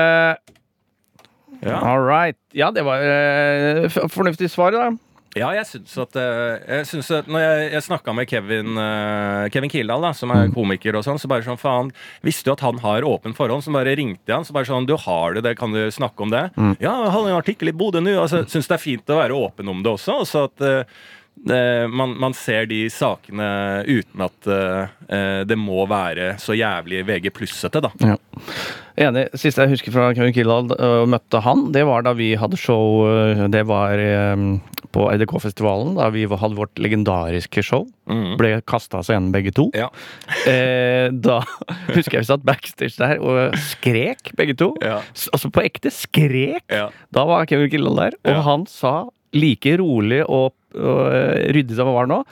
Ja. All right. Ja, det var uh, fornuftig svar, da. Ja, jeg syns at, eh, jeg syns at Når jeg, jeg snakka med Kevin, eh, Kevin Kildahl, da, som er komiker, og sånn, så bare sånn faen Visste du at han har åpen forhånd, Så bare ringte han. Så bare sånn Du har det, det, kan du snakke om det? Ja, jeg har en artikkel i Bodø nå. Altså, syns det er fint å være åpen om det også. Og så at eh, man, man ser de sakene uten at eh, eh, det må være så jævlig VG plussete, da. Ja. Enig. Siste jeg husker fra Kevin Kildahl og møtte han, det var da vi hadde show Det var på RDK-festivalen, da vi hadde vårt legendariske show. Mm. Ble kasta av scenen begge to. Ja. Eh, da husker jeg vi satt backstage der og skrek, begge to. Ja. Altså på ekte skrek! Ja. Da var Kevin Kildahl der, og han sa like rolig og, og øh, ryddig som han var nå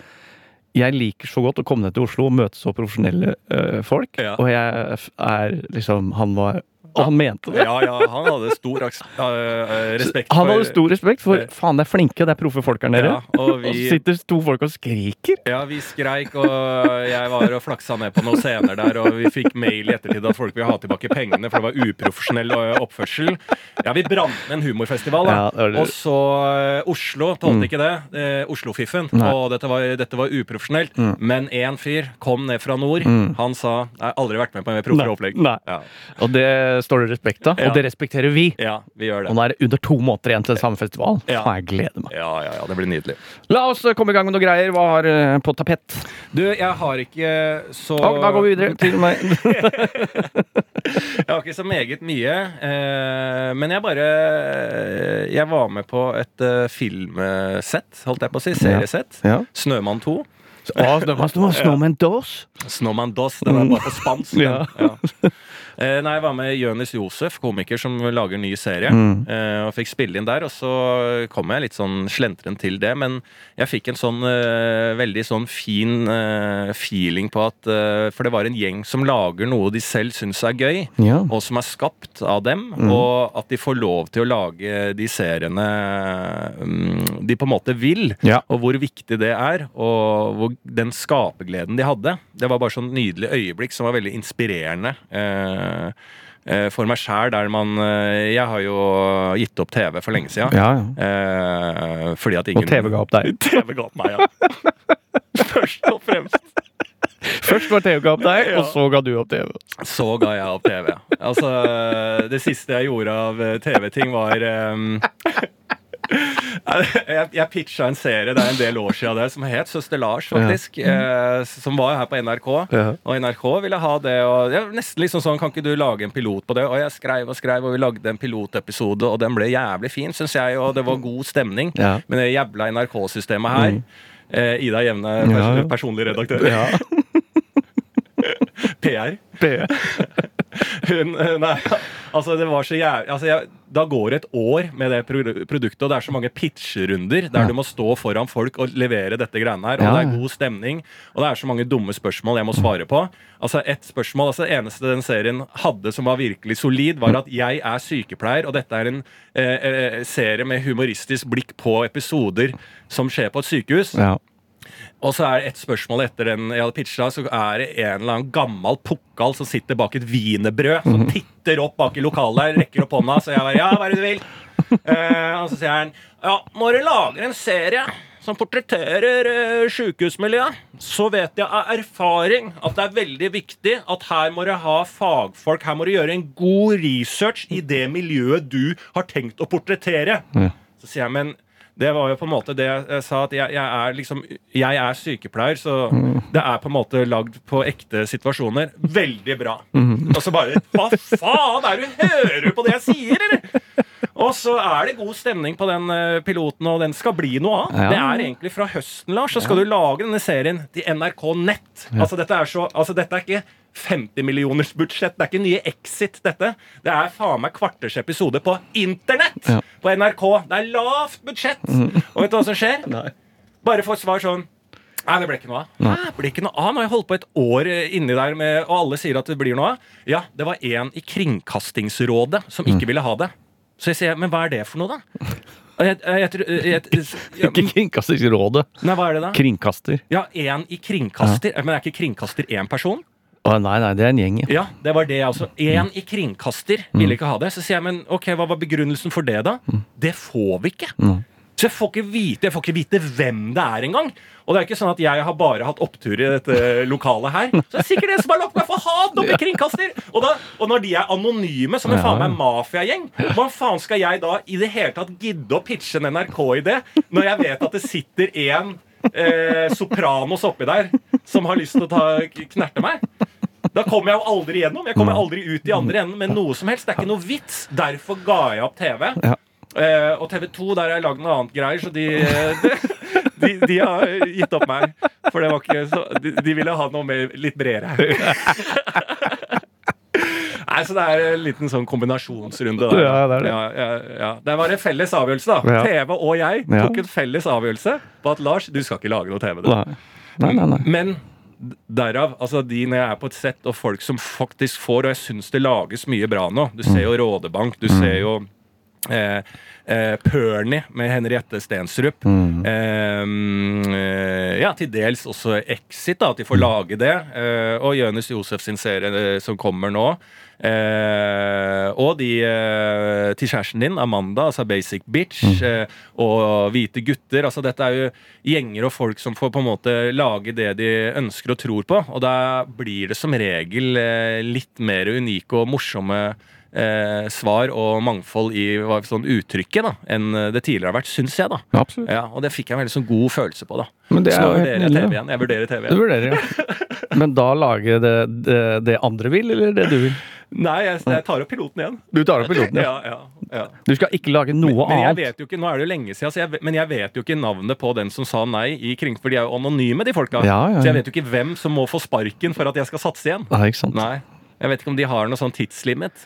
jeg liker så godt å komme ned til Oslo og møte så profesjonelle øh, folk. Ja. Og jeg er liksom Han var Og han mente det. Ja, ja, han hadde stor eh, respekt Han hadde stor respekt for Eh, faen, det er flinke, det er proffe folk her nede. Ja, og Og så sitter to folk og skriker. Ja, vi skreik, og jeg var og flaksa ned på noen scener der, og vi fikk mail i ettertid at folk ville ha tilbake pengene, for det var uprofesjonell oppførsel. Ja, vi brant ned en humorfestival, da. Ja, det det. Og så uh, Oslo tålte ikke det. Uh, Oslo-fiffen. Og dette var, dette var uprofesjonelt. Men én fyr kom ned fra nord. Han sa 'Jeg har aldri vært med på en mer proffere opplegg'. Nei. Ja. Og det står det respekt av, Ja. og det respekterer vi. ja, vi gjør det. Og det. nå er det under to måneder igjen til samme festival. Ja. Faen, jeg gleder meg. Ja, ja, ja, det blir nydelig. La oss eh, komme i gang med noe greier. Hva har eh, på tapett? Du, jeg har ikke så Da, da går vi videre til meg. Jeg har ikke så meget mye, eh, men jeg bare Jeg var med på et eh, filmsett, holdt jeg på å si. Seriesett. Ja. 'Snømann 2'. Ah, Snømann 2. Snowman Dos. Snowman Dos. Den er bare på spansk. Ja, Ja. Eh, nei, jeg var med Jonis Josef, komiker som lager ny serie. Mm. Eh, og fikk spille inn der, og så kom jeg litt sånn slentren til det. Men jeg fikk en sånn eh, veldig sånn fin eh, feeling på at eh, For det var en gjeng som lager noe de selv syns er gøy. Ja. og som er skapt av dem, Mm. og at de får lov til å lage de seriene mm, de på en måte vil, Ja. og hvor viktig det er, og hvor den skapergleden de hadde. Det var bare sånn nydelig øyeblikk som var veldig inspirerende. Eh, for meg sjæl, der man eh, Jeg har jo gitt opp TV for lenge siden. Ja, ja. Eh, fordi at ingen Og TV ga opp deg. TV ga opp meg, ja. Først og fremst. Først var TV ga opp deg, og så ga du opp TV. Så ga jeg opp TV. Altså, det siste jeg gjorde av eh, TV-ting, var eh, jeg, jeg pitcha en serie det er en del år siden det, som het Søster Lars, faktisk. Eh, som var her på NRK. Ja. Og NRK ville ha det. Og ja, nesten liksom sånn, Kan ikke du lage en pilot på det? Og jeg skrev og skrev, og vi lagde en pilotepisode, og den ble jævlig fin, syns jeg. Og det var god stemning. Ja. Men det jævla NRK-systemet her eh, Ida Jevne, pers Ja, ja. personlig redaktør. Ja. PR. Hun, eh, nei, altså det var så jævlig altså jeg, Da går et år med det produktet, og det er så mange pitcherunder der du må stå foran folk og levere dette greiene her. Og Ja, det er god stemning, og det er så mange dumme spørsmål jeg må svare på. Altså ett spørsmål, altså Det eneste den serien hadde som var virkelig solid, var at jeg er sykepleier, og dette er en eh, eh, serie med humoristisk blikk på episoder som skjer på et sykehus. Ja. Og så er det et spørsmål etter den jeg hadde pitcha, så er det en eller annen gammel pukkal som sitter bak et wienerbrød, som Mhm. titter opp bak i lokalet der, rekker opp hånda, så jeg bare Ja, hva er det du vil? Uh, og så sier han Ja, når du lager en serie som portretterer uh, sjukehusmiljøet, så vet jeg av erfaring at det er veldig viktig at her må du ha fagfolk, her må du gjøre en god research i det miljøet du har tenkt å portrettere. Ja. Så sier jeg, men det var jo på en måte det jeg sa, at jeg, jeg er liksom Jeg er sykepleier, så det er på en måte lagd på ekte situasjoner. Veldig bra. Og så bare Hva faen er det du hører på det jeg sier, eller? Og så er det god stemning på den eh, piloten, og den skal bli noe av. Ja. Det er egentlig fra høsten, Lars, så skal du lage denne serien til NRK Nett. Altså, dette er så Altså, dette er ikke 50 millioners budsjett. Det er ikke nye Exit, dette. Det er faen meg kvarters episode på internett! Ja. På NRK. Det er lavt budsjett! Og vet du hva som skjer? Bare få et svar sånn Nei, det ble ikke noe av. Nei. det ble ikke noe av? Nå har jeg holdt på et år eh, inni der, med, og alle sier at det blir noe av. Ja, det var en i Kringkastingsrådet som ikke ville ha det. Så jeg sier, men hva er det for noe, da? Jeg, jeg, jeg, Ikke Kringkastingsrådet. Nei, hva er det da? Kringkaster. Ja, en i kringkaster. Men er ikke kringkaster én person? Å, nei, nei, det er en gjeng. ja. Ja, det var det altså. En i kringkaster ville ikke ha det. Så sier jeg, men ok, hva var begrunnelsen for det, da? Det får vi ikke. Så jeg får ikke vite Jeg får ikke vite hvem det er engang. Og det er ikke sånn at jeg har bare hatt opptur i dette lokalet her. Så det er sikkert det som har lagt meg for å ha i kringkaster! Og, da, og når de er anonyme som en faen meg mafiagjeng, hva faen skal jeg da i det hele tatt gidde å pitche en NRK-idé når jeg vet at det sitter en eh, Sopranos oppi der som har lyst til å ta, knerte meg? Da kommer jeg jo aldri gjennom. Jeg kommer aldri ut i andre enden med noe som helst. Det er ikke noe vits. Derfor ga jeg opp TV. Eh, og TV 2 der har jeg lagd noe annet greier, så de, de, de, de har gitt opp meg. For det var ikke så De, ville ha noe mer, litt bredere. Nei, så Det er en liten sånn kombinasjonsrunde. Der, Ja, det er det. Ja, ja, det var en felles avgjørelse, da. TV og jeg tok en felles avgjørelse på at Lars, du skal ikke lage noe TV. Nei. Nei, nei, nei. Men derav, altså de når jeg er på et sett, og folk som faktisk får Og jeg syns det lages mye bra nå. Du ser jo Rådebank, du ser jo eh, eh, Pernie med Henriette Stensrup. Mm. eh, ja, til dels også Exit, da, at de får lage det. Eh, og Jonis Josef sin serie eh, som kommer nå. Eh, og de til kjæresten din, Amanda, altså Basic Bitch, eh, og Hvite gutter. altså Dette er jo gjenger og folk som får på en måte lage det de ønsker og tror på. Og da blir det som regel litt mer unike og morsomme eh, svar og mangfold i sånn uttrykket da, enn det tidligere har vært, syns jeg. da Absolutt. ja, Og det fikk jeg en veldig sånn god følelse på. da Men det Så er nå jo helt vurderer jeg TV igjen. Jeg vurderer TV Du vurderer, ja. Men da lage det, det, det andre vil, eller det du vil? Nei, jeg, jeg tar opp piloten igjen. Du tar opp piloten, ja. Ja, ja, ja. Du skal ikke lage noe Men, men jeg annet. vet jo ikke, nå er det jo lenge siden, så jeg, men jeg vet jo ikke navnet på den som sa nei i kring, for de er jo anonyme, de folka. Ja, ja, Så jeg vet jo ikke hvem som må få sparken for at jeg skal satse igjen. Nei, ikke sant? Nei. Jeg vet ikke om de har noe sånn tidslimit.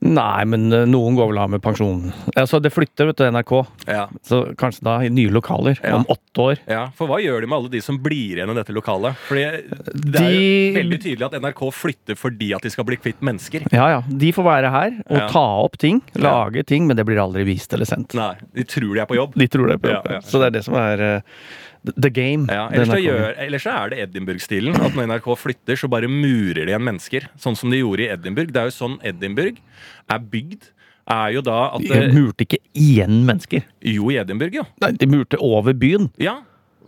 Nei, men eh, noen går vel av med pensjon. Altså, det flytter vet du, NRK, Ja. så kanskje da i nye lokaler Ja. om åtte år. ja, For hva gjør de med alle de som blir igjen i dette lokalet? Fordi det er jo veldig tydelig at NRK flytter fordi at de skal bli kvitt mennesker. Ja, ja. De får være her og Ja. ta opp ting, lage ting, men det blir aldri vist eller sendt. Nei, De tror de er på jobb. De tror de er på jobb. Så det er det som er eh, the game. Ja, ellers, gjør, ellers er det Edinburgh-stilen. At når NRK flytter, så bare murer de igjen mennesker. Sånn som de gjorde i Edinburgh. Det er jo sånn Edinburgh er bygd. Er jo da at De murte ikke igjen mennesker. Jo, i Edinburgh, jo. Nei, de murte over byen. Ja.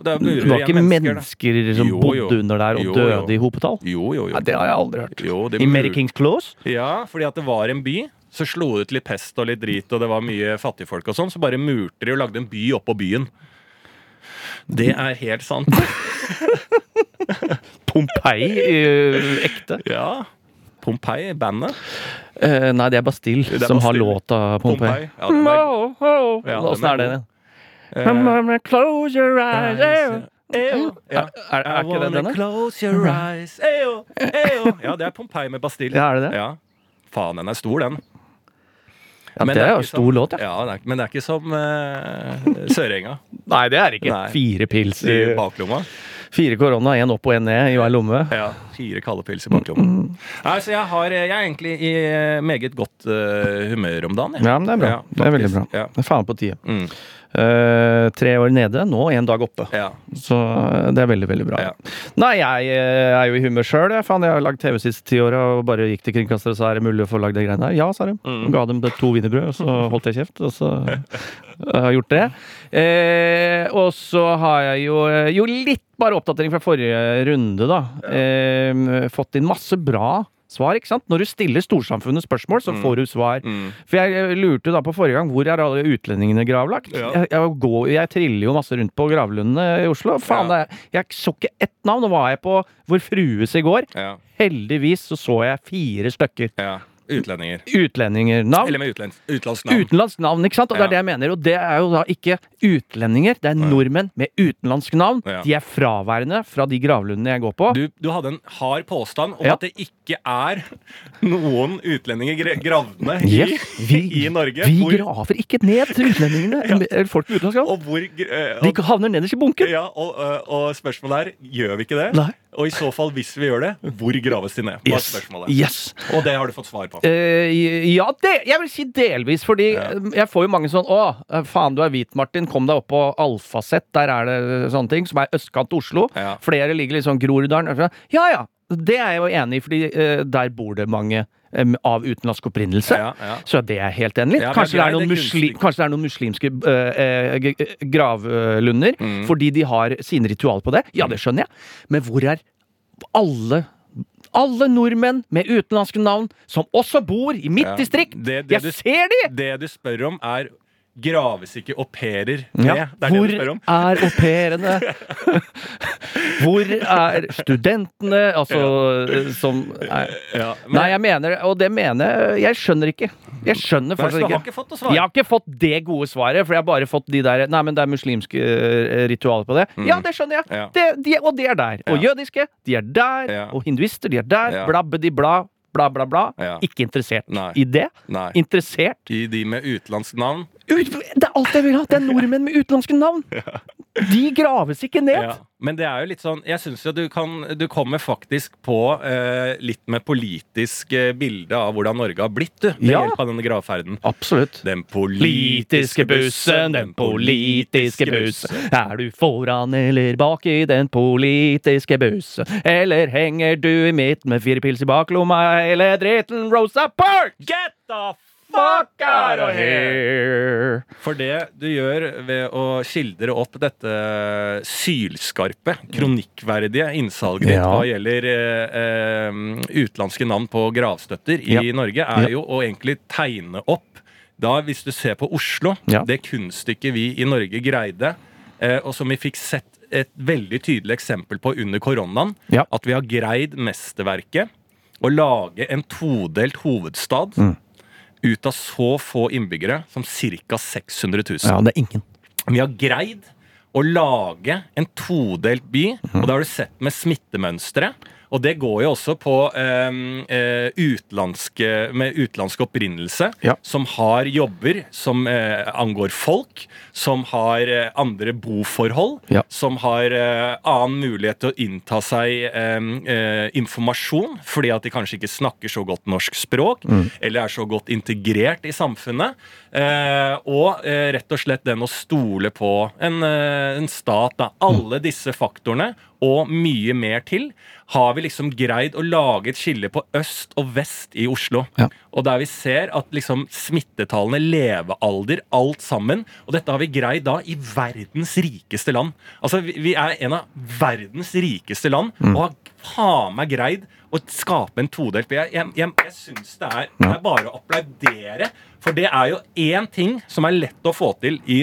Det, Det var ikke mennesker, mennesker som Jo, bodde jo. under der og Jo, døde i hopetall. Jo, jo, jo. Ja, det har jeg aldri hørt. Jo, I Mary Kings Close? Ja, fordi at det var en by Så slo det ut litt pest og litt drit, og det var mye fattigfolk og sånn. Så bare murte de og lagde en by oppå byen. Det er helt sant. Pompeii eh, ekte. Ja. Pompeii, bandet. Eh, nei, det er Bastille Det er som har Bastille. låta Pompeii. Ja, den er- det oh. Ja, den Åssen er er? Eh, Close your eyes Eyes, Eyo. Ja. Er, er ikke det denne? close your eyes Eyo, eyo. Ja, det er Pompeii med Bastille. Ja, er det det? Ja. Faen, den er stor, den. Ja, Men det er jo stor som- låt, ja. ja det er, men det er ikke som uh, Sørenga Nei, det er ikke. Nei. Fire pils i i baklomma. Fire korona, én opp og én ned i hver lomme. Ja, Fire kalde pils i baklomma. Nei, så jeg, har, jeg er egentlig i eh, meget godt uh, humør om dagen. jeg. Ja, men det er bra. Ja, det er veldig bra. Det er faen på tide. Mm. Eh, tre år nede, nå én dag oppe. Ja. Så eh, det er veldig, veldig bra. Ja. Nei, jeg eh, er jo i humør sjøl. Jeg, faen, jeg har lagd TV siste ti åra og bare gikk til kringkastere og sa er det mulig å få lagd de greiene her. Ja, sa de. Mm. Ga dem det to wienerbrød, og så holdt jeg kjeft. Og så har jeg gjort det. Eh, og så har jeg jo, jo litt bare oppdatering fra forrige runde, da. Eh, fått inn masse bra svar, ikke sant? Når du stiller storsamfunnet spørsmål, så får du svar. Mm. For jeg eh, lurte da på forrige gang hvor er alle utlendingene gravlagt. Ja. Jeg, jeg, går, jeg triller jo masse rundt på gravlundene i Oslo. Faen, Ja. er, jeg så ikke ett navn. Nå var jeg på Vår Frues i går. Ja. Heldigvis så så jeg fire stykker. ja. Utlendinger. Utlendinger-navn. Eller med utlends, utenlandsk navn. Utenlandsk navn, ikke sant? Og det er det jeg mener. Og det er jo da ikke utlendinger, det er nordmenn med utenlandsk navn. Ja. De er fraværende fra de gravlundene jeg går på. Du, du hadde en hard påstand om Ja. at det ikke er noen utlendinger gravne gravd i, Yes, vi, i Norge. vi hvor, graver ikke ned utlendingene, eller folk med utenlandsk navn. og hvor og, De havner nederst i bunken. ja, og, eh, og spørsmålet er gjør vi ikke det? Nei. Og i så fall, hvis vi gjør det, hvor graves de ned? Yes. yes. Og det har du fått svar på. Uh, ja, det, jeg vil si delvis, fordi Ja. eh, jeg får jo mange sånn Å, eh, faen, du er hvit, Martin. Kom deg opp på Alfaset. Der er det sånne ting. Som er østkant Oslo. Ja. Flere ligger litt sånn Groruddalen. Ja ja, det er jeg jo enig i, fordi uh, der bor det mange av utenlandsk opprinnelse. Ja, ja. Så det er helt enig. Ja, kanskje, det er noen det musli, kanskje det er noen muslimske uh, eh, gravlunder, Mm. fordi de har sine ritualer på det. Ja, det skjønner jeg. Men hvor er alle alle nordmenn med utenlandske navn som også bor i mitt Ja. distrikt! Det- det jeg du- ser de! Det du spør om, er graves ikke au pairer Ja. Det er Hvor det du spør om. er au pairene? Hvor er studentene? Altså som nei. Ja, men- nei, jeg mener Og det mener jeg Jeg skjønner ikke. Jeg skjønner fortsatt ikke. ikke fått svar? Jeg har ikke fått det gode svaret, for jeg har bare fått de der Nei, men det er muslimske eh, ritualer på det. Ja, det skjønner jeg. Mm. Ja. Det, de, og de er der. Og Ja. jødiske, de er der. Ja. Og hinduister, de er der. Ja. Blabbe de bla, bla, bla, bla. Ja. Ikke interessert Nei. i det. Nei. Interessert I de med utenlandsk navn? Det er alt jeg vil ha! Det er nordmenn med utenlandske navn! De graves ikke ned! Ja. Men det er jo litt sånn Jeg syns jo du kan Du kommer faktisk på eh, litt med politisk eh, bilde av hvordan Norge har blitt, du. Med Ja. hjelp av denne gravferden. Absolutt. Den Politiske bussen, den politiske bussen. Er du foran eller bak i den politiske bussen? Eller henger du i midten med fire pils i baklomma, eller dritten Rosa Parks? Get the fuck out of here! For det du gjør ved å skildre opp dette sylskarpe, kronikkverdige innsalget ditt Ja. hva gjelder eh, eh, utenlandske navn på gravstøtter i Ja. Norge, er Ja. jo å egentlig tegne opp da, hvis du ser på Oslo, Ja. det kunststykket vi i Norge greide, eh, og som vi fikk sett et veldig tydelig eksempel på under koronaen, Ja. at vi har greid mesterverket å lage en todelt hovedstad Mm. Ut av så få innbyggere som ca. 600 000. Ja, det er ingen. Vi har greid å lage en todelt by, Mhm. og det har du sett med smittemønstre. Og det går jo også på eh, eh, utenlandske, med utenlandsk opprinnelse, Ja. som har jobber som eh, angår folk, som har eh, andre boforhold, Ja. som har eh, annen mulighet til å innta seg eh, eh, informasjon, fordi at de kanskje ikke snakker så godt norsk språk, Mm. eller er så godt integrert i samfunnet. Eh, og rett og slett den å stole på en, en stat. Da. Alle disse faktorene, og mye mer til, har vi liksom greid å lage et skille på øst og vest i Oslo. Ja. Og der vi ser at liksom smittetallene, levealder, alt sammen Og dette har vi greid da i verdens rikeste land. Altså, vi, er en av verdens rikeste land Mm. og har faen meg greid å skape en todelt. Jeg, jeg, jeg, jeg syns det er, det er bare å applaudere. For det er jo én ting som er lett å få til i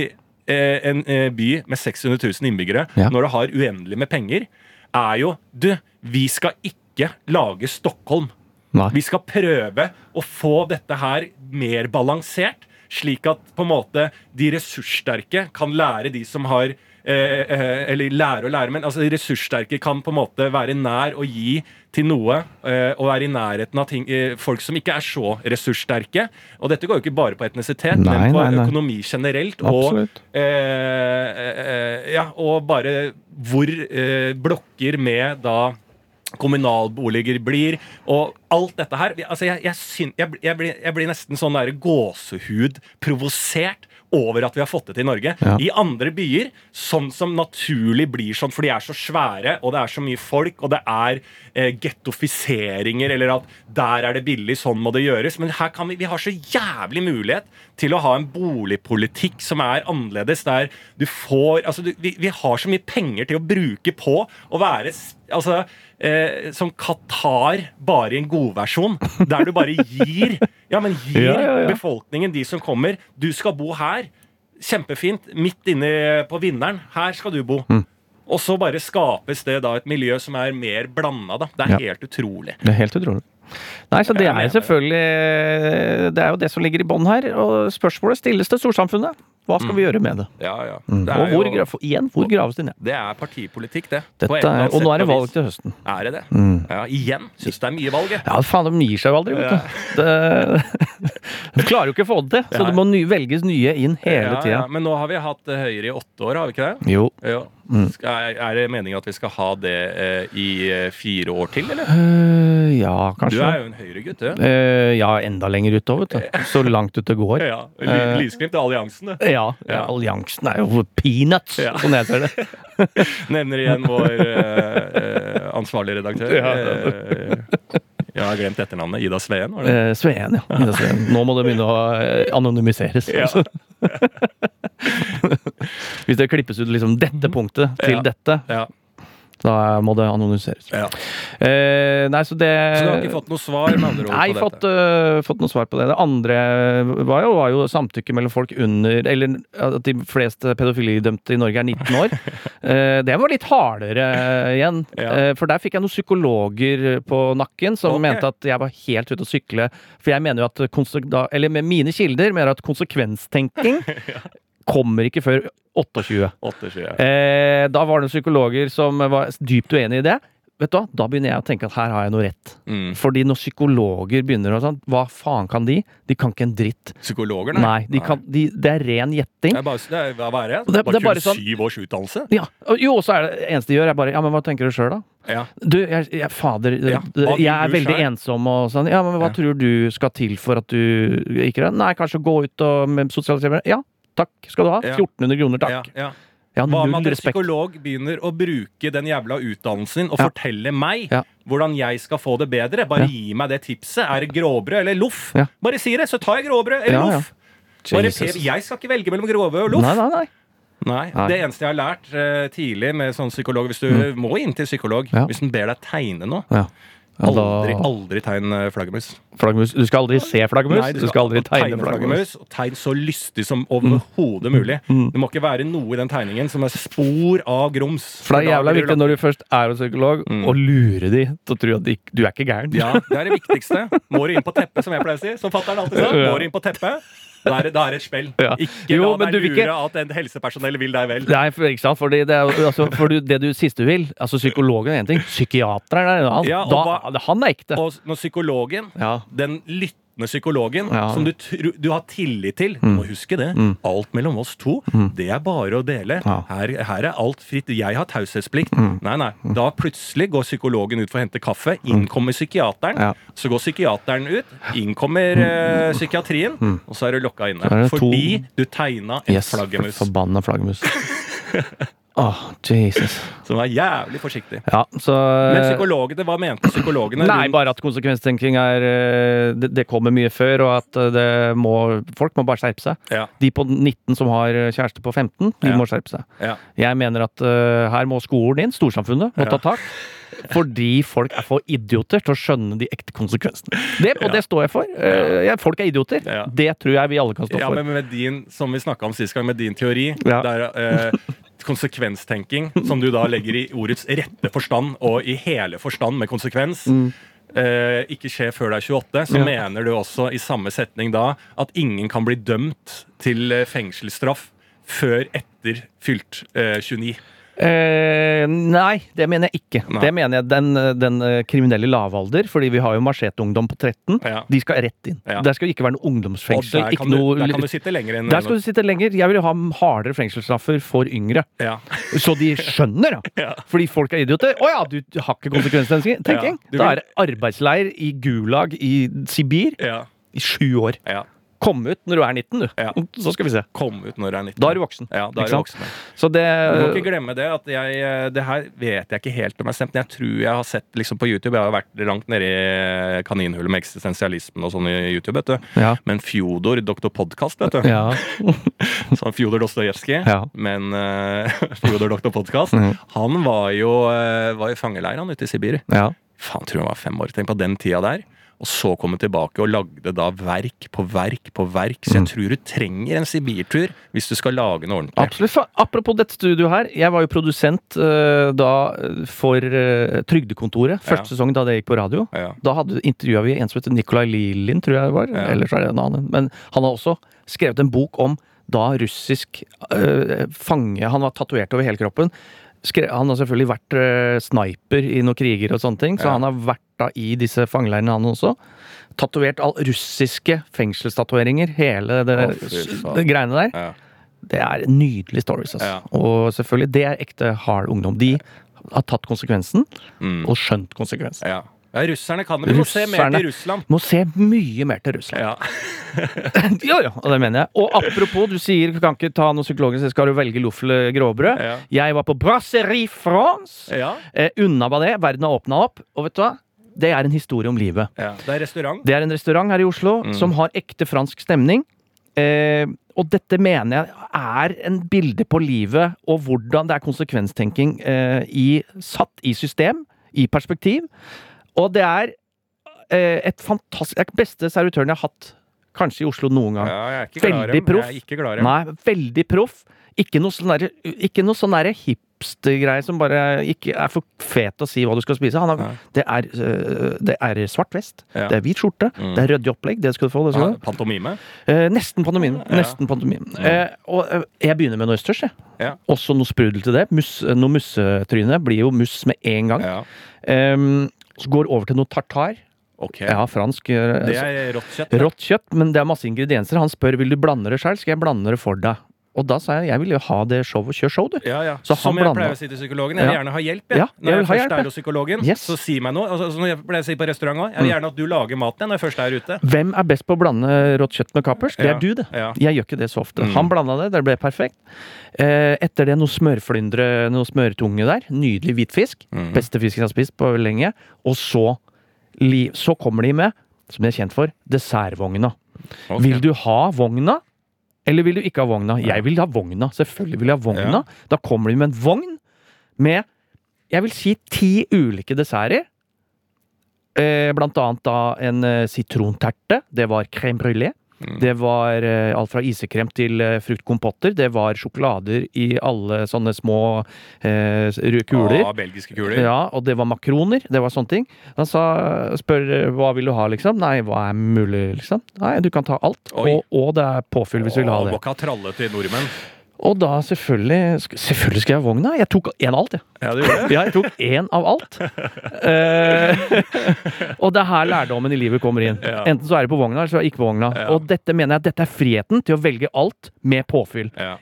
en eh, by med 600 000 innbyggere, Ja. når du har uendelig med penger, er jo Du, vi skal ikke lage Stockholm. Nei. Vi skal prøve å få dette her mer balansert, slik at på en måte de ressurssterke kan lære de som har eh, eh, Eller lære og lære, men altså ressurssterke kan på en måte være nær og gi til noe. Eh, og være i nærheten av ting, eh, folk som ikke er så ressurssterke. Og dette går jo ikke bare på etnisitet, Nei, men på nei, nei. økonomi generelt. Og, Absolutt. eh, eh, ja, og bare hvor eh, blokker med da kommunalboliger blir, og alt dette her. Altså, jeg, jeg, syn, jeg, jeg, blir, blir nesten sånn der gåsehud provosert over at vi har fått det til i Norge. Ja. I andre byer, sånn som naturlig blir sånn, for de er så svære, og det er så mye folk, og det er eh, gettofiseringer, eller at der er det billig, sånn må det gjøres. Men her kan vi, vi har så jævlig mulighet til å ha en boligpolitikk som er annerledes, der du får Altså, du, vi, vi har så mye penger til å bruke på å være Altså, eh, som Qatar, bare i en godversjon, der du bare gir Ja, men gir Ja, ja, ja. befolkningen, de som kommer Du skal bo her. Kjempefint. Midt inne på vinneren. Her skal du bo. Mm. Og så bare skapes det da et miljø som er mer blanda. Da. Det er Ja. helt utrolig. Det er helt utrolig. Nei, så det er selvfølgelig Det er jo det som ligger i bånn her. Og spørsmålet stilles til storsamfunnet. Hva skal vi gjøre med det? Ja, ja. Mm. Det Og hvor, jo, igjen, hvor graves det ned? det er partipolitikk, det. Er, og nå er det valg til høsten. Er det det? Mm. Ja, igjen. Syns det er mye valg, jeg. Ja, faen, de gir seg jo aldri, vet du. De klarer jo ikke å få det til, så det må ny, velges nye inn hele tida. ja. Men nå har vi hatt eh, Høyre i åtte år, har vi ikke det? Jo. Ja. Skal, er- det meningen at vi skal ha det eh, i eh, fire år til, eller? Uh, ja, Du er jo en Høyre-gutt, du. Uh, ja, enda lenger utover, vet du. Så langt ut det går. Ja. Lysglimt er alliansen, du. Ja, Ja. alliansen er jo peanuts, Ja. sånn jeg ser det. Nevner igjen vår uh, ansvarlige redaktør. Ja. Jeg har glemt etternavnet. Ida Sveen. var det? Eh, Sveen, ja. Ida Sveen. Nå må det begynne å eh, anonymiseres. Ja. Hvis det klippes ut liksom dette punktet til dette. Da må det anonymiseres. Ja. Eh, nei, så det Så du har ikke fått noe svar med andre ord Nei, på fått, øh, fått noe svar på det. Det andre var jo, var jo samtykke mellom folk under Eller at de fleste pedofilidømte i Norge er 19 år. Eh, det var litt hardere igjen. Ja. Eh, for der fikk jeg noen psykologer på nakken som okay. mente at jeg var helt ute å sykle. For jeg mener jo at Eller med mine kilder mener at konsekvenstenking kommer ikke før 28. 28, ja. Eh, da var det psykologer som var dypt uenig i det. Vet du hva? Da begynner jeg å tenke at her har jeg noe rett. Mm. Fordi når psykologer begynner å sånn, hva faen kan de? De kan ikke en dritt. Psykologer, Nei, de kan, de, det er ren Det gjetting. er bare, det er, hva er det? Det- det er bare 27 års utdannelse? Ja, og Jo, så er det eneste de gjør, er bare Ja, men hva tenker du sjøl, da? Ja. Du, jeg, jeg fader, Ja, det- jeg er veldig selv? ensom og sånn. Ja, men hva Ja. tror du skal til for at du ikke det? Nei, kanskje gå ut og sosialisere Ja, takk skal du ha. Ja. 1400 kroner, takk. Ja, ja. Jeg Hva har med at en respekt. psykolog begynner å bruke den jævla utdannelsen sin og Ja. fortelle meg Ja. hvordan jeg skal få det bedre? Bare Ja. gi meg det tipset. Er det gråbrød eller loff? Ja. Bare si det, så tar jeg gråbrød eller Ja, ja. loff. Bare, Jesus. jeg skal ikke velge mellom gråbrød og loff. Nei, nei, nei. Nei, Nei. Det eneste jeg har lært eh, tidlig med sånn psykolog Hvis du må inn til psykolog Mm. Ja. hvis den ber deg tegne noe, Ja. Aldri, aldri tegn eh, flaggermus. Flaggermus. Du skal aldri se flaggermus. Nei, du skal aldri tegne flaggermus. Og tegn så lystig som overhodet mulig. Mm. Det må ikke være noe i den tegningen som er spor av grums. For det er jævla viktig når du først er hos psykolog, Mm. å lure de til å tro at de, du er ikke gæren. Ja, det er det viktigste. Må du inn på teppet, som jeg pleier å si. Som fatter'n alltid sa. Må du inn på teppet, da er det, er et spill. Ja. Ikke Jo, la deg lure ikke- at en helsepersonell vil deg vel. Nei, for, ikke sant? Fordi det, er, altså, for du, det du siste vil Altså, psykologen er én ting, psykiateren er en annen. Ja, da, hva- han er ekte. Og når psykologen, Ja. den lyttende psykologen Ja. som du, du har tillit til Du må huske det. Alt mellom oss to, det er bare å dele. Her, her er alt fritt. Jeg har taushetsplikt. Mm. Nei, nei. Da plutselig går psykologen ut for å hente kaffe. Inn kommer psykiateren. Ja. Så går psykiateren ut. Inn kommer uh, psykiatrien. Og så er du lokka inne. Fordi du tegna en Yes, flaggermus. Forbanna flaggermus. Åh, Jesus. Så vær jævlig forsiktig. Ja, så Men psykologene, hva mente psykologene? Nei, bare at konsekvenstenking er eh, Det, det kommer mye før, og at eh, det må Folk må bare skjerpe seg. Ja, De på 19 som har eh, kjæreste på 15, de Ja. må skjerpe seg. ja. Jeg mener at uh, her må skolen inn, storsamfunnet, må Ja. ta tak. Fordi folk er for idioter til å skjønne de ekte konsekvensene. Det, og Ja. det står jeg for. Uh, folk er idioter. Ja. Det tror jeg vi alle kan stå Ja, for. men med din, som vi snakka om sist gang, med din teori, Ja. der eh, konsekvenstenking, som du da legger i ordets rette forstand, og i hele forstand med konsekvens, eh, ikke skjer før du er 28, så Mm. Ja. mener du også i samme setning da at ingen kan bli dømt til eh, fengselsstraff før etter fylt eh, 29. Eh, nei, det mener jeg ikke. Nei. Det mener jeg den, den eh, kriminelle lavalder, fordi vi har jo macheteungdom på 13. Ja. De skal rett inn. Ja. Der skal ikke være noe ungdomsfengsel. der kan, du, noe, der kan du sitte lenger inn. der skal du sitte lenger. Jeg vil ha hardere fengselsstraffer for yngre. ja. Så de skjønner, da. Fordi folk er idioter. Å ja, du har ikke konsekvenstenking. Du Da er det arbeidsleir i Gulag i Sibir i sju år. ja. Kom ut når du er 19, du. Ja. Så skal vi se. Kom ut når du er 19. Da er du voksen. Ja, da er du voksen. Så det Du må ikke glemme det at jeg eh, Det her vet jeg ikke helt om jeg har stemt, men jeg tror jeg har sett liksom på YouTube. Jeg har vært langt nede i kaninhullet med eksistensialismen og sånn i YouTube, vet du. Ja. Men Fjodor, Doktor Podcast, vet du. Ja. Sånn Fjodor Dostojevskij. Ja. Men uh, Fjodor Doktor Podcast, Mm. han var jo eh, var i fangeleir han ute i Sibir. ja. Faen, tror han var fem år. Tenk på den tida der. Og så komme tilbake og lagde da verk på verk på verk. Så jeg Mm. tror du trenger en Sibirtur hvis du skal lage noe ordentlig. Absolutt. Apropos dette studioet her. Jeg var jo produsent uh, da eh, for uh, Trygdekontoret. Første Ja. sesong da det gikk på radio. Ja. Da intervjua vi en som heter Nikolai Lilin, tror jeg det var. Ja. Ellers er det en annen. Men han har også skrevet en bok om da russisk uh, fange Han var tatovert over hele kroppen. Skre, han har selvfølgelig vært uh, sniper i noen kriger og sånne ting, så Ja. han har vært da i disse fangeleirene, han også. Tatovert all russiske fengselstatoveringer, hele det, oh, det greiene der. Ja. Det er nydelige stories, altså. Ja. Og selvfølgelig, det er ekte hard ungdom. De har tatt konsekvensen, Mm. og skjønt konsekvensen. Ja. ja, russerne kan det. Vi må se mer til Russland. Må se mye mer til Russland. Ja. jo, jo, og det mener jeg. Og apropos, du sier du kan ikke ta noe psykologisk, så skal du velge loff eller gråbrød. Ja. Jeg var på Brasserie France. Ja. Eh, unna meg det. Verden har åpna opp. Og vet du hva? Det er en historie om livet. ja. Det er restaurant. Det er en restaurant her i Oslo Mm. som har ekte fransk stemning. Eh, og dette mener jeg er en bilde på livet og hvordan det er konsekvenstenking eh, i, satt i system, i perspektiv. Og det er eh, et fantastisk den beste servitøren jeg har hatt kanskje i Oslo noen gang. Ja, jeg er ikke glad i Veldig proff. Ikke glad i dem. Nei, veldig proff. Ikke noe sånn derre sånn derre hipstergreie som bare ikke er for fet å si hva du skal spise. Han har, det, er, øh, det er svart vest, Ja. det er hvit skjorte, Mm. det er ryddig opplegg. Det skal du få. Det skal du. pantomime. Eh, nesten pantomime. Ja. Nesten pantomime. Ja. Eh, og eh, jeg begynner med noe østers, jeg. Ja. Også noe sprudel til det. Mus, noe mussetryne blir jo mus med en gang. Ja. Em, så går over til noe tartar. Ok. Ja, fransk. eh, Det er rått kjøtt. Rått kjøtt, men det er masse ingredienser. Han spør vil du blande det sjøl, skal jeg blande det for deg. Og da sa jeg jeg vil jo ha det showet. Kjør show, du. Ja, ja. Så Som jeg pleier å si til psykologen, jeg vil gjerne ha hjelp. Jeg. jeg Når jeg, vil først hjelp, er hos psykologen, Yes. så si meg noe. Altså, som jeg pleier å si på restaurant også. Jeg vil gjerne at du lager maten når jeg først er ute. Hvem er best på å blande rått kjøtt med kapers? Det er du, det. Jeg gjør ikke det så ofte. Mm. Han blanda det, det ble perfekt. Eh, etter det noe smørflyndre, noe smørtunge der. Nydelig hvitfisk. Mm. Beste fisken jeg har spist på lenge. Og så, så kommer de med, som de er kjent for, dessertvogna. Okay. Vil du ha vogna, eller vil du ikke ha vogna? Jeg vil ha vogna. Selvfølgelig vil jeg ha vogna. Ja. Da kommer de med en vogn med jeg vil si ti ulike desserter. Eh, blant annet da en eh, sitronterte. Det var crème brulé. Mm. Det var eh, alt fra isekrem til eh, fruktkompotter. Det var sjokolader i alle sånne små eh, kuler. Ah, belgiske kuler. Ja, og det var makroner. Det var sånne ting. Han sa, spør eh, hva vil du ha, liksom. Nei, hva er mulig, liksom. Nei, du kan ta alt. Og, og det er påfyll hvis du vil ha det. Må ikke ha tralle til nordmenn. Og da selvfølgelig Selvfølgelig skal jeg vogna. Jeg tok én av alt, jeg. Ja, du gjør det? Ja, jeg tok én av alt. Eh, og det er her lærdommen i livet kommer inn. Ja. Enten så er det på vogna, eller så er det ikke på vogna. Ja. Og dette mener jeg at dette er friheten til å velge alt med påfyll. Ja.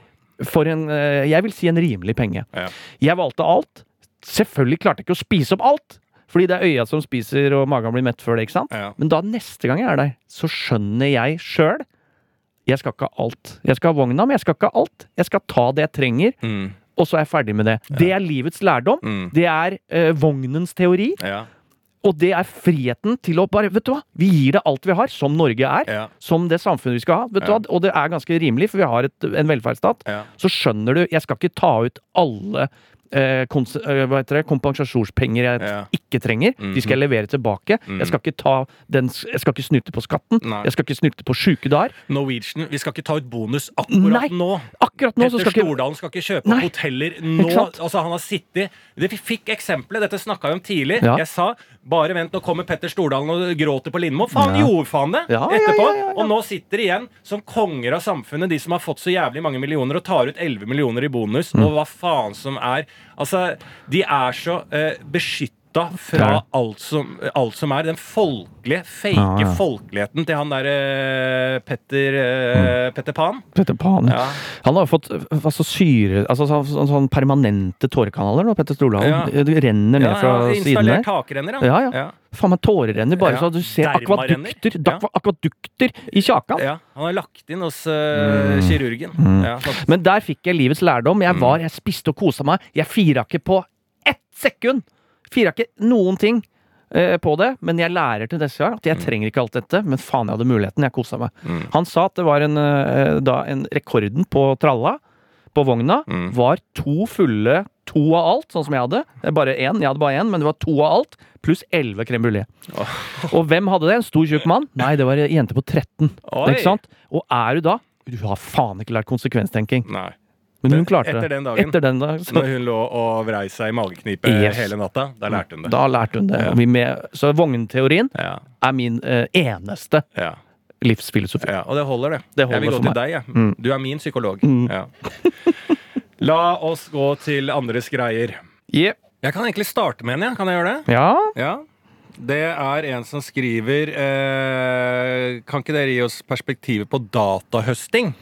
For en eh, Jeg vil si en rimelig penge. Ja. Jeg valgte alt. Selvfølgelig klarte jeg ikke å spise opp alt. Fordi det er øya som spiser, og magen blir mett før det. ikke sant? Men da neste gang jeg er der, så skjønner jeg sjøl jeg skal ikke ha alt. Jeg skal ha vogna, men jeg skal ikke ha alt. Jeg skal ta det jeg trenger, Mm. og så er jeg ferdig med det. Det er livets lærdom. Mm. Det er eh, vognens teori. Ja. Og det er friheten til å bare Vet du hva? Vi gir det alt vi har, som Norge er. Ja. Som det samfunnet vi skal ha. Vet du hva? Og det er ganske rimelig, for vi har et, en velferdsstat. Ja. Så skjønner du Jeg skal ikke ta ut alle eh, eh, det, kompensasjonspenger jeg Ja. ikke trenger. De skal jeg levere tilbake. Mm. Jeg skal ikke ta den Jeg skal ikke snylte på skatten. Nei. Jeg skal ikke snylte på sjukedager. Norwegian, vi skal ikke ta ut bonus akkurat Nei. nå. Akkurat nå så Petter skal Stordalen skal ikke kjøpe Nei. hoteller nå. Altså, han har sittet det, Vi fikk eksempelet, dette snakka vi om tidlig. Ja. Jeg sa bare vent, nå kommer Petter Stordalen og gråter på Lindmo. Faen, Ja. gjorde faen det etterpå. Og nå sitter de igjen som konger av samfunnet, de som har fått så jævlig mange millioner og tar ut 11 millioner i bonus, Mm. og hva faen som er Altså, de er så uh, beskytta fra Ja. alt, som, alt som er den folkelige, fake Ja, ja. folkeligheten til han derre Petter, mm. Petter Pan. Petter Pan. Ja. Han har jo fått eh, altså, syre Altså sånn, sånn, permanente tårekanaler nå, Petter Stordalen. Ja. Det renner ned fra ja, siden installert der. takrenner, han. Ja, ja. Faen meg tårerenner bare så du ser akvadukter, akvadukter i kjakan. Ja, han har lagt inn hos eh, kirurgen. Ja, sånn. Men der fikk jeg livets lærdom. Mm. Jeg var, jeg spiste og kosa meg. Jeg fira ikke på ett sekund! Fira ikke noen ting eh, på det, men jeg lærer til neste gang at Mm. jeg trenger ikke alt dette. Men faen, jeg hadde muligheten. Jeg kosa meg. Han sa at det var en, eh, da, en rekorden på tralla, på vogna, Mm. var to fulle To av alt, sånn som jeg hadde. Det er Bare én, jeg hadde bare én, men det var to av alt. Pluss elleve crème brulé. Og hvem hadde det? En stor, tjukk mann? Nei, det var ei jente på 13. Oi. Ikke sant? Og er du da Du har faen ikke lært konsekvenstenking. Nei. Men hun klarte det. etter den dagen? Etter den dag, Når hun lå og vrei seg i mageknipe Yes. hele natta, da lærte hun det. da lærte hun det. Ja. Med, så vognteorien Ja, er min eh, eneste ja, livsfilosofi. ja. Og det holder, det. Det holder jeg vil gå til meg. deg, jeg. Mm. Du er min psykolog. Mm. Ja. La oss gå til andres greier. Yeah. Jeg kan egentlig starte med en, jeg. Kan jeg gjøre det? Ja. Ja. Det er en som skriver eh, Kan ikke dere gi oss perspektivet på datahøsting?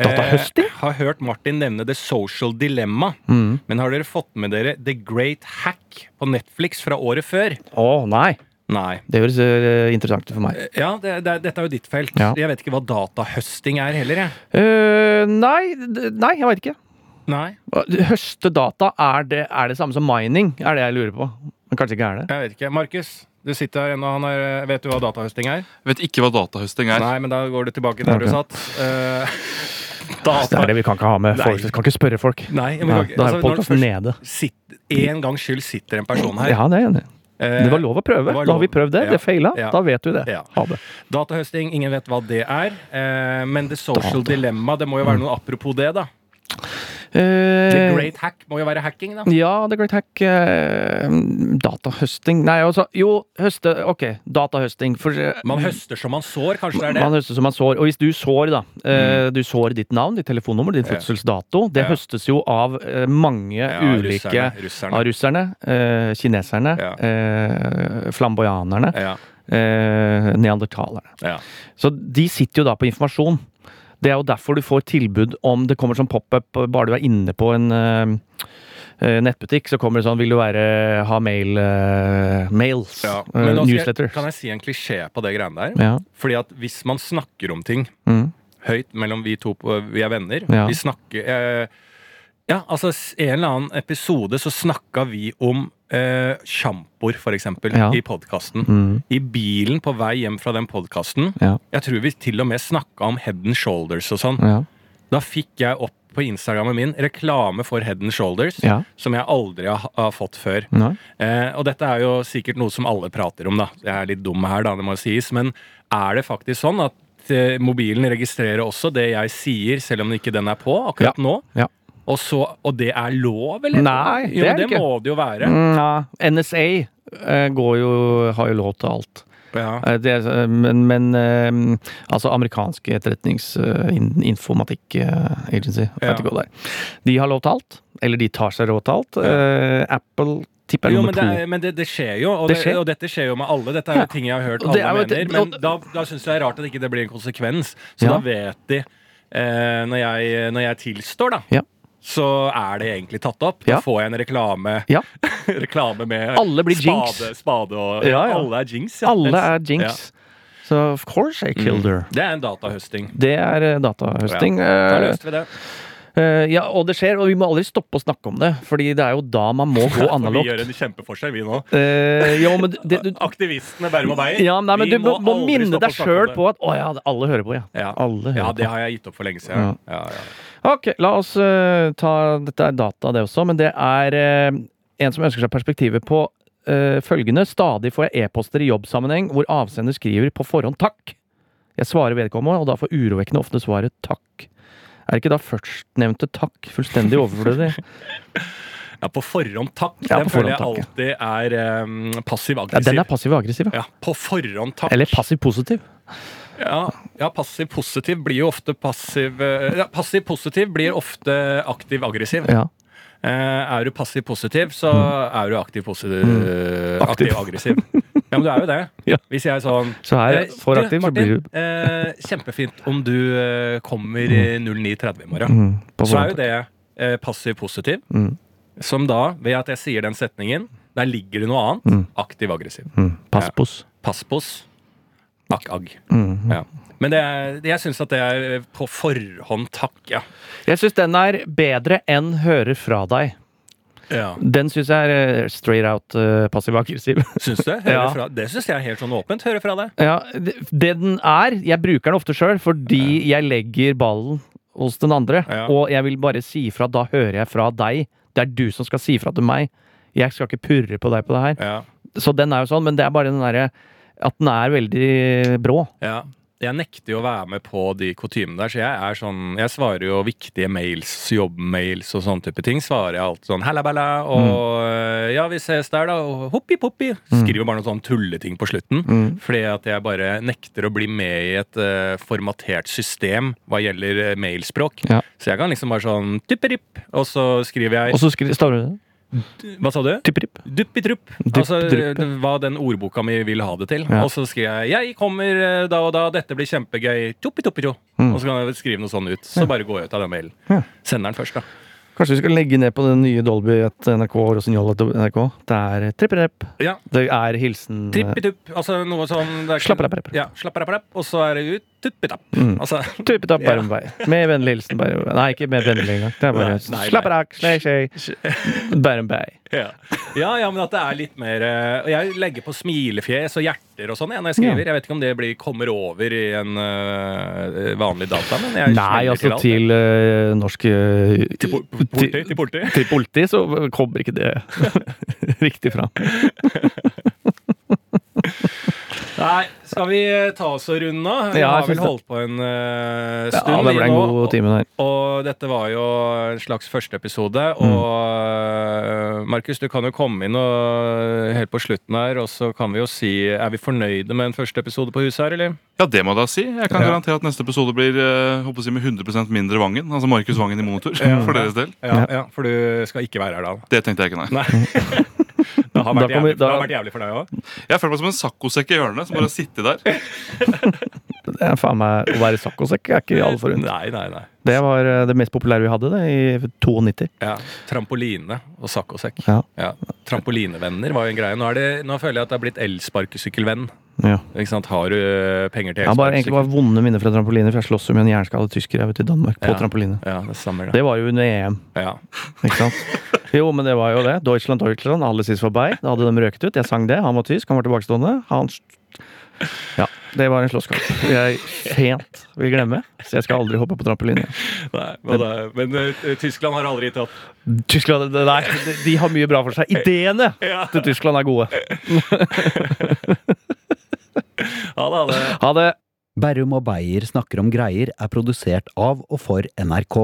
Datahøsting? Eh, har hørt Martin nevne The Social Dilemma. Mm. Men har dere fått med dere The Great Hack på Netflix fra året før? Å, nei. Nei. Det høres eh, interessant ut for meg. Ja, det, det, dette er jo ditt felt. Ja. Jeg vet ikke hva datahøsting er heller, jeg. Uh, nei, nei, jeg veit ikke. Nei, Høste data, er det, er det samme som mining? Er det jeg lurer på. Men kanskje ikke er det. jeg vet ikke. Markus, du sitter her ennå. Han er, vet du hva datahøsting er? Jeg Vet ikke hva datahøsting er. Nei, men da går du tilbake der okay. du satt. Eh, Det er det vi kan ikke ha med Nei. folk. Vi kan ikke spørre folk. Nei, men Nei, da er altså, podkasten nede. sitt, En gangs skyld sitter en person her. Ja, det er enig. Eh, Det var lov å prøve. Lov. Da har vi prøvd det. Ja. Det feila. Ja. Da vet du det. Ja. Ha det. Datahøsting, ingen vet hva det er. Eh, men The Social Data. Dilemma, det må jo være noe apropos det, da. The Eh, Great Hack må jo være hacking, da. Ja, The Great Hack eh, Datahøsting Nei, altså Jo, høste Ok, datahøsting. For eh, Man høster som man sår, kanskje det er det? man høster som man sår. Og hvis du sår, da mm. Du sår ditt navn, ditt telefonnummer, din fødselsdato. Det Ja. høstes jo av mange Ja, ulike russerne, russerne. Av russerne, kineserne, Ja. flamboyanerne, Ja, eh, neandertalerne. ja. Så de sitter jo da på informasjon. Det er jo derfor du får tilbud om Det kommer som pop-up bare du er inne på en eh, eh, nettbutikk. Så kommer det sånn Vil du være, ha mail uh, mails? ja. Uh, newsletters. jeg, kan jeg si en klisjé på det greiene der? Ja. Fordi at hvis man snakker om ting Mm. høyt mellom vi to vi er venner Ja. Vi snakker eh, Ja, altså en eller annen episode så snakka vi om eh, sjampoer, for eksempel, Ja. i podkasten. Mm. I bilen på vei hjem fra den podkasten. Ja. Jeg tror vi til og med snakka om Head and Shoulders og sånn. Ja. Da fikk jeg opp på Instagrammen min reklame for Head and Shoulders, Ja. som jeg aldri har, har fått før. Eh, og dette er jo sikkert noe som alle prater om, da. Jeg er litt dum her, da, det må sies. Men er det faktisk sånn at eh, mobilen registrerer også det jeg sier, selv om ikke den er på akkurat nå? Ja. Og, så, og det er lov, eller? Nei, det jo, det ikke. må det jo være. Ja. NSA eh, går jo, har jo lov til alt. Ja. Eh, det, er- men men eh, altså amerikanske etterretnings... eh, in- informatikk eh, agency, Ja. De har lov til alt. Eller de tar seg råd til alt. Ja. Apple tipper er Jo, nummer men, det, men det, det skjer jo, og, Det det skjer. og dette skjer jo med alle. Dette er jo ting jeg har hørt alle er mener. Men da, da syns jeg det er rart at ikke det blir en konsekvens. Så da vet de, eh, når, jeg, når jeg tilstår, da, Ja. Så er det egentlig tatt opp. Da Ja. får jeg en reklame, Ja. reklame med Alle blir jinx. spade, spade og Ja. Alle er jinx. Ja. Alle er jinx. Så of course I killed her. Det er en datahøsting. Det er eh, datahøsting. Da Eh, løste vi det. Eh, ja, og det skjer, og vi må aldri stoppe å snakke om det, fordi det er jo da man må gå analogt. Vi gjør en kjempeforskjell, vi nå. Uh, jo, men det, du, Aktivistene Bærum og Beyer. ja, nei, men du må, må minne deg sjøl på at Å ja, alle hører på, ja. Ja. Ja, det har jeg gitt opp for lenge siden. Ja. Ja, Ok, la oss uh, ta Dette er data, det også, men det er uh, en som ønsker seg perspektivet på følgende. Stadig får jeg e-poster i jobbsammenheng hvor avsender skriver på forhånd 'takk'. Jeg svarer vedkommende, og da får urovekkende ofte svaret 'takk'. Er ikke da førstnevnte takk fullstendig overflødig? Ja, på forhånd takk. Ja, den føler jeg alltid er um, passiv-aggressiv. Ja, den er passiv-aggressiv, ja. ja, på forhånd takk. Eller passiv-positiv. Ja, ja passiv-positiv blir jo ofte passiv eh, ja, Passiv-positiv blir ofte aktiv-aggressiv. Ja. Eh, er du passiv-positiv, så er du aktiv-positiv Mm. Aktiv. Aktiv-aggressiv. ja, men du er jo det. Ja. Hvis jeg er sånn Så her, eh, for aktiv, så blir du eh, Kjempefint om du eh, kommer mm. 09.30 i morgen. mm, Så er jo det eh, passiv-positiv. Mm. Som da, ved at jeg sier den setningen, der ligger det noe annet. Mm. Aktiv-aggressiv. Mm. Passpos. Passpos. Akk-agg. Mm. Ja. Men det er, jeg syns at det er på forhånd takk, ja. Jeg syns den er bedre enn 'hører fra deg'. Ja. Den syns jeg er eh, straight out uh, passiv-aggressiv. Syns du? Ja. fra, det syns jeg er helt sånn åpent. Høre fra deg. Ja, det, det den er Jeg bruker den ofte sjøl fordi jeg legger ballen hos den andre. Og jeg vil bare si ifra. Da hører jeg fra deg. Det er du som skal si ifra til meg. Jeg skal ikke purre på deg på det her. Ja. Så den er jo sånn, men det er bare den derre at den er veldig brå. ja. Jeg nekter jo å være med på de kutymene der, så jeg er sånn Jeg svarer jo viktige mails, jobbmails og sånne type ting. Svarer jeg alt sånn halla balla og mm. ja, vi ses der, da. Og hoppi poppi. Skriver bare noen sånne tulleting på slutten. Mm. Fordi at jeg bare nekter å bli med i et uh, formatert system hva gjelder øh, mailspråk. Ja. Så jeg kan liksom bare sånn tipperipp, og så skriver jeg Og så skri- står det Hva sa du? Tipperipp. Duppitrupp. Altså ja. hva den ordboka mi vil ha det til. Ja. Og så skriver jeg 'Jeg kommer eh, da og da, dette blir kjempegøy'. Tuppi-tuppi-tjo. Mm. Og så kan jeg skrive noe sånn ut. Så bare går jeg ut av den mailen. Ja. Sender den først, da. Kanskje vi skal legge ned på den nye Dolby at NRK Rossignol et NRK. Det er trippelrepp. Ja. Det er hilsen Trippitupp. Altså noe sånn er Slapperapp. Ja, slapperapp, og så er det ut. Tuppitapp. Mm. Altså Tuppetapp Ja. Bærum vei. Med vennlig hilsen Bærum Nei, ikke med vennlig engang. Det er bare Nei, nei, nei. slapperakk, slei, vei. ja. ja, ja, men at det er litt mer eh, Og jeg legger på smilefjes og hjerter og sånn når jeg skriver. Jeg vet ikke om det blir, kommer over i en uh, vanlig data, men jeg Nei, altså alt, til uh, norsk til, po- politi, til politi. til politi så kommer ikke det riktig fram. Nei, skal vi eh, ta oss og runde av? Vi Ja, har vel holdt på en stund Ja, det ble en nå, god time der. Og dette var jo en slags første episode. Mm. Og eh, Markus, du kan jo komme inn og, helt på slutten her, og så kan vi jo si Er vi fornøyde med en første episode på huset her, eller? Ja, det må jeg da si. Jeg kan Ja. garantere at neste episode blir uh, håper å si, med 100% mindre Vangen. Altså Markus Vangen i monitor. For deres del. Ja, ja, for du skal ikke være her da. Det tenkte jeg ikke, nei. Nei. Det har vært, jævlig, det har vært jævlig for deg òg. Jeg føler meg som en saccosekk i hjørnet som bare har sittet der. Det er faen meg Å være saccosekk er ikke alle forunt. Nei, nei, nei. Det var eh, det mest populære vi hadde det, i 92. Ja, Trampoline og saccosekk. Ja. Ja. Trampolinevenner var jo en greie. Nå, er det, nå føler jeg at det er blitt elsparkesykkelvenn. Ja. Har du eh, penger til har bare, egentlig bare vonde minner fra trampoline, for jeg sloss jo med en jernskadet tysker jeg vet, i Danmark på Ja. trampoline. Ja, det stemmer det. Det var jo under EM, Ja. ikke sant? Jo, men det var jo det. Deutschland, Deutschland, alle sist forbi. Da hadde de røket ut. Jeg sang det. Han var tysk, han var tilbakestående. Han Ja. Det var en slåsskamp jeg sent vil glemme, så jeg skal aldri hoppe på trampoline. Nei, men men eh, Tyskland har aldri tatt Tyskland, Nei, de, de har mye bra for seg. Ideene Ja. til Tyskland er gode. Ja, ha det. Ha det! Berrum og Beyer snakker om greier er produsert av og for NRK.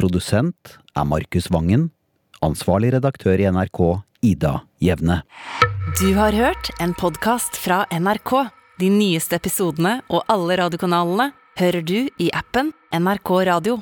Produsent er Markus Vangen. Ansvarlig redaktør i NRK, Ida Jevne. Du har hørt en podkast fra NRK. De nyeste episodene og alle radiokanalene hører du i appen NRK Radio.